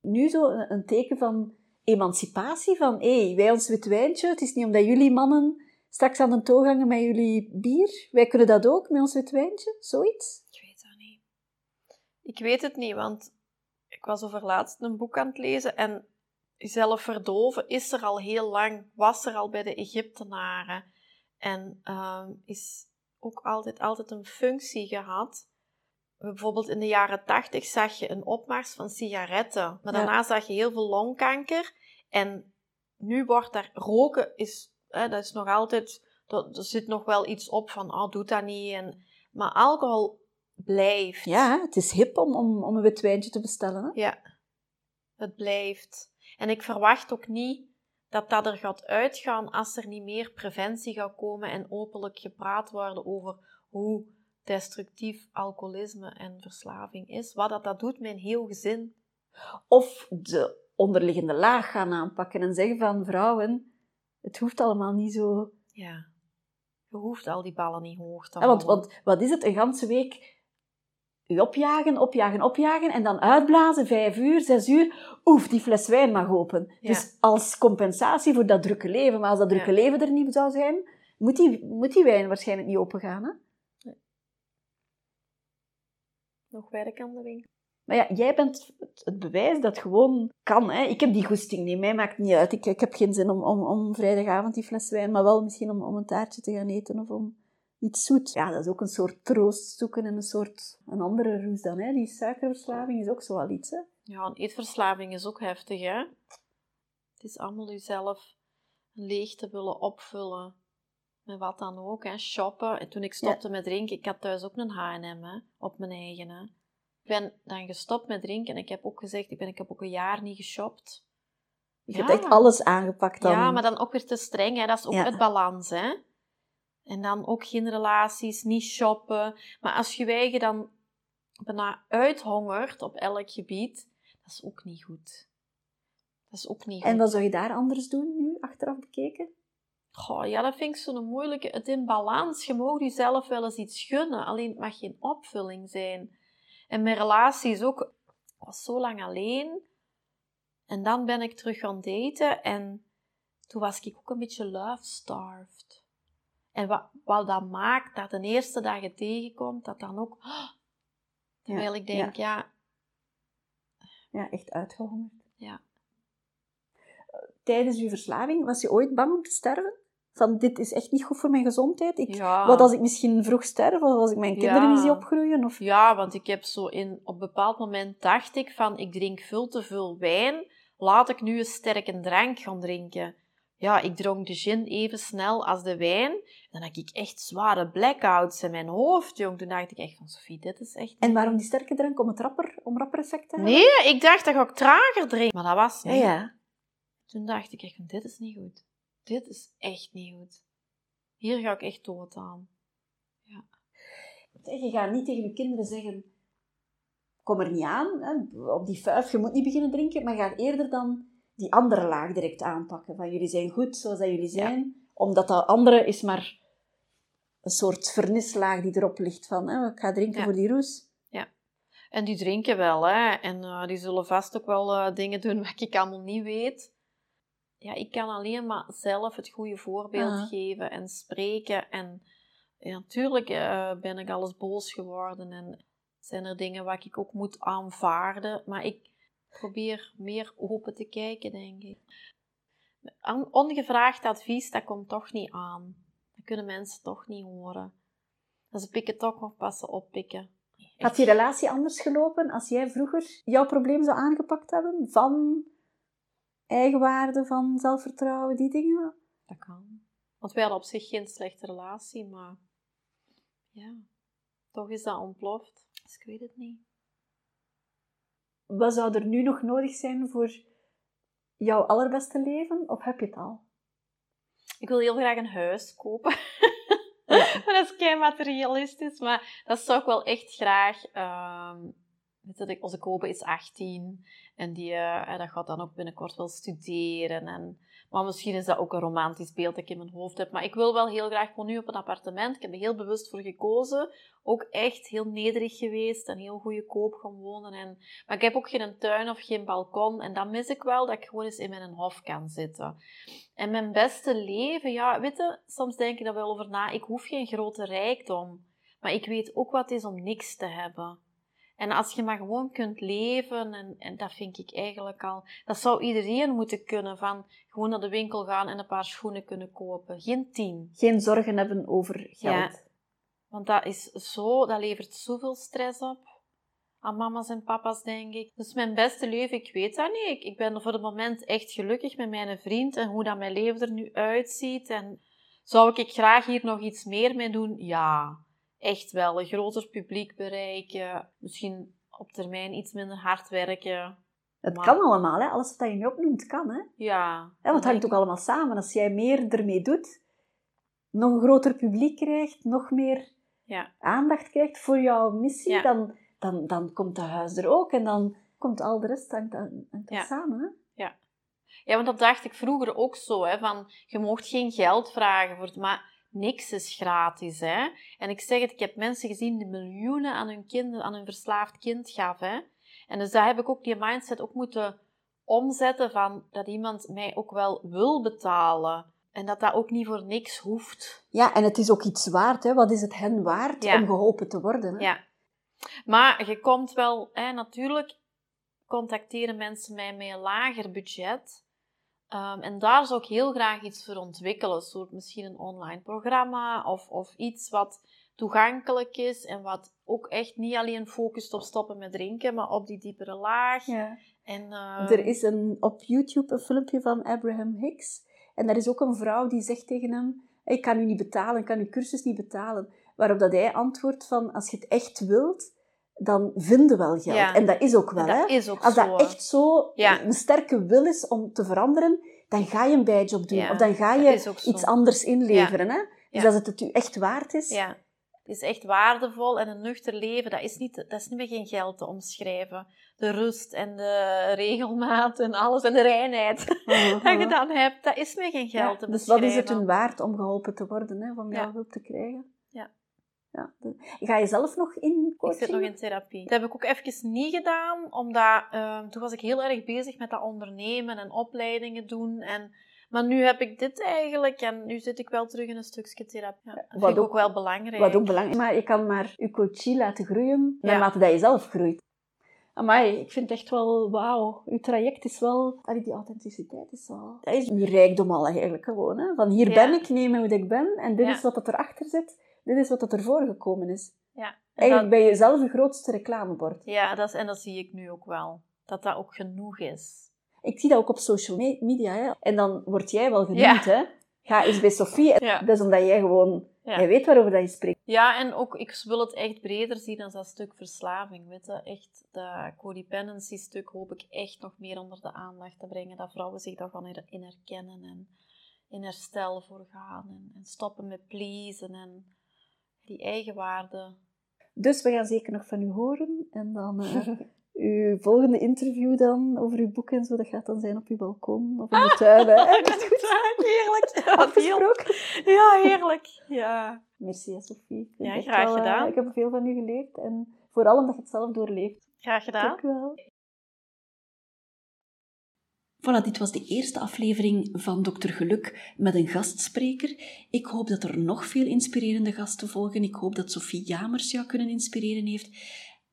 nu zo een, een teken van emancipatie? Van, hé, hey, wij ons wit wijntje, het is niet omdat jullie mannen straks aan de toog hangen met jullie bier. Wij kunnen dat ook met ons wit wijntje, zoiets. Ik weet dat niet. Ik weet het niet, want ik was over laatst een boek aan het lezen en zelf verdoven is er al heel lang, was er al bij de Egyptenaren en ehm, is ook altijd, altijd een functie gehad. Bijvoorbeeld in de jaren tachtig zag je een opmars van sigaretten, maar Ja. daarna zag je heel veel longkanker en nu wordt daar roken is, hè, dat is nog altijd, dat- er zit nog wel iets op van, oh, doe dat niet. En, maar alcohol blijft. Ja, het is hip om, om, om een wit wijntje te bestellen. Hè? Ja, het blijft. En ik verwacht ook niet dat dat er gaat uitgaan als er niet meer preventie gaat komen en openlijk gepraat worden over hoe destructief alcoholisme en verslaving is. Wat dat, dat doet met een heel gezin. Of de onderliggende laag gaan aanpakken en zeggen van vrouwen, het hoeft allemaal niet zo... Ja. Je hoeft al die ballen niet hoog te Ja, want, want wat is het, een ganse week u opjagen, opjagen, opjagen en dan uitblazen, vijf uur, zes uur, oef, die fles wijn mag open. Ja. Dus als compensatie voor dat drukke leven. Maar als dat drukke Ja. leven er niet zou zijn, moet die, moet die wijn waarschijnlijk niet opengaan. Hè? Nog werk aan de winkel. Maar ja, jij bent het, het bewijs dat gewoon kan. Hè? Ik heb die goesting niet, mij maakt niet uit. Ik, ik heb geen zin om, om, om vrijdagavond die fles wijn, maar wel misschien om, om een taartje te gaan eten of om iets zoet. Ja, dat is ook een soort troost zoeken en een soort een andere roes dan. Hè? Die suikerverslaving is ook zo wel iets. Hè? Ja, een eetverslaving is ook heftig, hè? Het is allemaal jezelf een leegte willen opvullen. Met wat dan ook, hè? Shoppen. En toen ik stopte met drinken, ik had thuis ook een H&M? Op mijn eigen, hè? Ik ben dan gestopt met drinken en ik heb ook gezegd, ik, ben, ik heb ook een jaar niet geshopt. Je Ja. hebt echt alles aangepakt dan. Ja, maar dan ook weer te streng, hè? Dat is ook Ja. het balans, hè? En dan ook geen relaties, niet shoppen. Maar als je je dan bijna uithongert op elk gebied, dat is ook niet goed. Dat is ook niet goed. En wat zou je daar anders doen nu, achteraf bekeken? Goh, ja, dat vind ik zo'n moeilijke. Het in balans. Je mag jezelf wel eens iets gunnen, alleen het mag geen opvulling zijn. En mijn relaties ook. Ik was zo lang alleen. En dan ben ik terug gaan daten. En toen was ik ook een beetje love-starved. En wat, wat dat maakt, dat de eerste dag je tegenkomt, dat dan ook... Terwijl ik denk, ja, Ja, echt uitgehongerd. Ja. Tijdens je verslaving, was je ooit bang om te sterven? Van, dit is echt niet goed voor mijn gezondheid. Ik, ja. Wat als ik misschien vroeg sterf, of als ik mijn kinderen niet zie opgroeien? Of... Ja, want ik heb zo in, op een bepaald moment dacht ik van, ik drink veel te veel wijn, laat ik nu een sterke drank gaan drinken. Ja, ik dronk de gin even snel als de wijn. Dan had ik echt zware blackouts in mijn hoofd, jong. Toen dacht ik echt van, Sophie, dit is echt... En waarom die sterke drank? Om het rapper, om rapper effect te hebben? Nee, ik dacht dat ga ik trager drinken. Maar dat was Ja, niet. ja. Toen dacht ik echt van, dit is niet goed. Dit is echt niet goed. Hier ga ik echt dood aan. Zeg, Je gaat niet tegen je kinderen zeggen, kom er niet aan, hè, op die vuif, je moet niet beginnen drinken, maar gaat eerder dan die andere laag direct aanpakken. Van jullie zijn goed zoals dat jullie zijn, omdat dat andere is maar een soort vernislaag die erop ligt van, hè, ik ga drinken Ja. voor die roes. En die drinken wel, hè. En eh, die zullen vast ook wel eh, dingen doen wat ik allemaal niet weet. ja, ik kan alleen maar zelf het goede voorbeeld Ah. geven en spreken. En ja, natuurlijk eh, ben ik alles boos geworden en zijn er dingen waar ik ook moet aanvaarden. Maar ik probeer meer open te kijken, denk ik. On- Ongevraagd advies, dat komt toch niet aan. Dat kunnen mensen toch niet horen. En ze pikken toch nog pas oppikken. Had die relatie anders gelopen als jij vroeger jouw probleem zou aangepakt hebben? Van eigenwaarde, van zelfvertrouwen, die dingen? Dat kan. Want wij hadden op zich geen slechte relatie, maar ja, toch is dat ontploft. Dus ik weet het niet. Wat zou er nu nog nodig zijn voor jouw allerbeste leven? Of heb je het al? Ik wil heel graag een huis kopen. Ja. dat is kei materialistisch, maar dat zou ik wel echt graag. ehm onze Kobe is 18 en die, eh, dat gaat dan ook binnenkort wel studeren. En, maar misschien is dat ook een romantisch beeld dat ik in mijn hoofd heb. Maar ik wil wel heel graag gewoon nu op een appartement. Ik heb er heel bewust voor gekozen. Ook echt heel nederig geweest en heel goedkoop gaan wonen. En, maar ik heb ook geen tuin of geen balkon. En dat mis ik wel, dat ik gewoon eens in mijn hof kan zitten. En mijn beste leven, ja, weet je, soms denk ik daar wel over na. Ik hoef geen grote rijkdom. Maar ik weet ook wat is om niks te hebben. En als je maar gewoon kunt leven, en, en dat vind ik eigenlijk al... Dat zou iedereen moeten kunnen, van gewoon naar de winkel gaan en een paar schoenen kunnen kopen. Geen tien. Geen zorgen hebben over geld. Ja. Want dat is zo, dat levert zoveel stress op. Aan mama's en papa's, denk ik. Dus mijn beste leven, ik weet dat niet. Ik, ik ben voor het moment echt gelukkig met mijn vriend en hoe dat mijn leven er nu uitziet. En zou ik graag hier nog iets meer mee doen? Ja, echt wel. Een groter publiek bereiken. Misschien op termijn iets minder hard werken. Het Maar- kan allemaal, hè? alles wat je nu opnoemt kan. Hè? Ja. Ja, want het hangt ook allemaal samen. Als jij meer ermee doet, nog een groter publiek krijgt, nog meer Ja. aandacht krijgt voor jouw missie, Ja. dan, dan, dan komt dat huis er ook. En dan komt al de rest hangt, hangt Ja. samen. Hè? Ja, want dat dacht ik vroeger ook zo, hè, van je mocht geen geld vragen voor het, maar niks is gratis, hè. En ik zeg het, ik heb mensen gezien die miljoenen aan hun kind, aan hun verslaafd kind gaven, hè. En dus daar heb ik ook die mindset ook moeten omzetten van dat iemand mij ook wel wil betalen. En dat dat ook niet voor niks hoeft. Ja, en het is ook iets waard. Hè? Wat is het hen waard Ja. om geholpen te worden? Hè? Ja. Maar je komt wel, hè, natuurlijk contacteren mensen mij met een lager budget. Ehm, en daar zou ik heel graag iets voor ontwikkelen. Soort misschien een online programma of, of iets wat toegankelijk is en wat ook echt niet alleen focust op stoppen met drinken, maar op die diepere laag. Ja. En, ehm, Er is een, op YouTube een filmpje van Abraham Hicks. En daar is ook een vrouw die zegt tegen hem... Ik kan u niet betalen, ik kan uw cursus niet betalen. Waarop dat hij antwoordt van... Als je het echt wilt, dan vinden wel geld. Ja. En dat is ook wel, dat hè. is ook Als zo. dat echt zo Ja. een sterke wil is om te veranderen, dan ga je een bijjob doen. Ja, Of dan ga je iets anders inleveren. Hè? Dus als het het u echt waard is... Ja, het is echt waardevol en een nuchter leven, dat is, niet, dat is niet meer geen geld te omschrijven. De rust en de regelmaat en alles en de reinheid Uh-huh. dat je dan hebt, dat is meer geen geld te dus wat is beschrijven. het hun waard om geholpen te worden, hè, om jouw hulp te krijgen? Ja. Ga je zelf nog in Ik coaching? zit nog in therapie. Dat heb ik ook even niet gedaan, omdat ehm, toen was ik heel erg bezig met dat ondernemen en opleidingen doen. En, maar nu heb ik dit eigenlijk en nu zit ik wel terug in een stukje therapie. Ja, dat wat vind ik ook- ook wel belangrijk. Wat ook belangrijk is, maar je kan maar je coachie laten groeien Ja. naarmate dat je zelf groeit. Amai, ik vind echt wel, wauw, uw traject is wel, allee, die authenticiteit is wel, dat is uw rijkdom al eigenlijk gewoon. Hè? Van hier Ja. ben ik, neem me hoe ik ben, en dit is wat dat erachter zit, dit is wat dat ervoor gekomen is. Ja, en Eigenlijk dat- ben je zelf je grootste reclamebord. ja dat is, en dat zie ik nu ook wel. Dat dat ook genoeg is. Ik zie dat ook op social me- media, hè? en dan word jij wel genoemd, Ja. hè. Ga eens bij Sophie, en Ja. dat is omdat jij gewoon, Ja. jij weet waarover dat je spreekt. Ja, en ook, ik wil het echt breder zien dan dat stuk verslaving. Weet je? Echt, dat codependency-stuk hoop ik echt nog meer onder de aandacht te brengen. Dat vrouwen zich daar gaan in- in herkennen en in herstel voor gaan. En, en stoppen met pleasen en die eigenwaarde. Dus we gaan zeker nog van u horen. En dan eh, uw volgende interview dan over uw boek en zo, dat gaat dan zijn op uw balkon of in de tuin. Hè? Goed? Heerlijk. Afgesproken? Ja, heerlijk. Ja. Merci, Sophie. Ja, graag wel, eh, gedaan. ik heb veel van u geleerd. En vooral omdat je het zelf doorleeft. Graag gedaan. Dank u wel. Voilà, dit was de eerste aflevering van Dr. Geluk met een gastspreker. Ik hoop dat er nog veel inspirerende gasten volgen. Ik hoop dat Sophie Jamers jou kunnen inspireren heeft.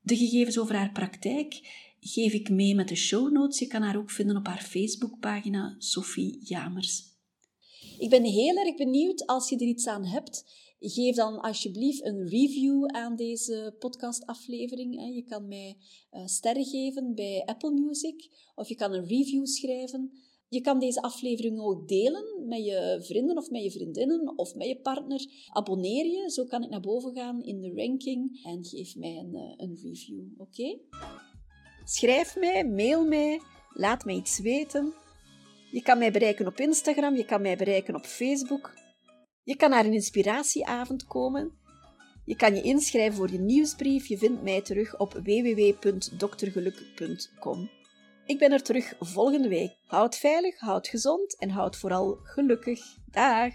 De gegevens over haar praktijk geef ik mee met de show notes. Je kan haar ook vinden op haar Facebookpagina Sophie Jamers. Ik ben heel erg benieuwd als je er iets aan hebt. Geef dan alsjeblieft een review aan deze podcastaflevering. Je kan mij eh, sterren geven bij Apple Music of je kan een review schrijven. Je kan deze aflevering ook delen met je vrienden of met je vriendinnen of met je partner. Abonneer je, zo kan ik naar boven gaan in de ranking en geef mij een, eh, een review. Oké? Schrijf mij, mail mij, laat mij iets weten. Je kan mij bereiken op Instagram, je kan mij bereiken op Facebook. Je kan naar een inspiratieavond komen. Je kan je inschrijven voor je nieuwsbrief. Je vindt mij terug op www.doktergeluk.com. Ik ben er terug volgende week. Houd veilig, houd gezond en houd vooral gelukkig. Dag!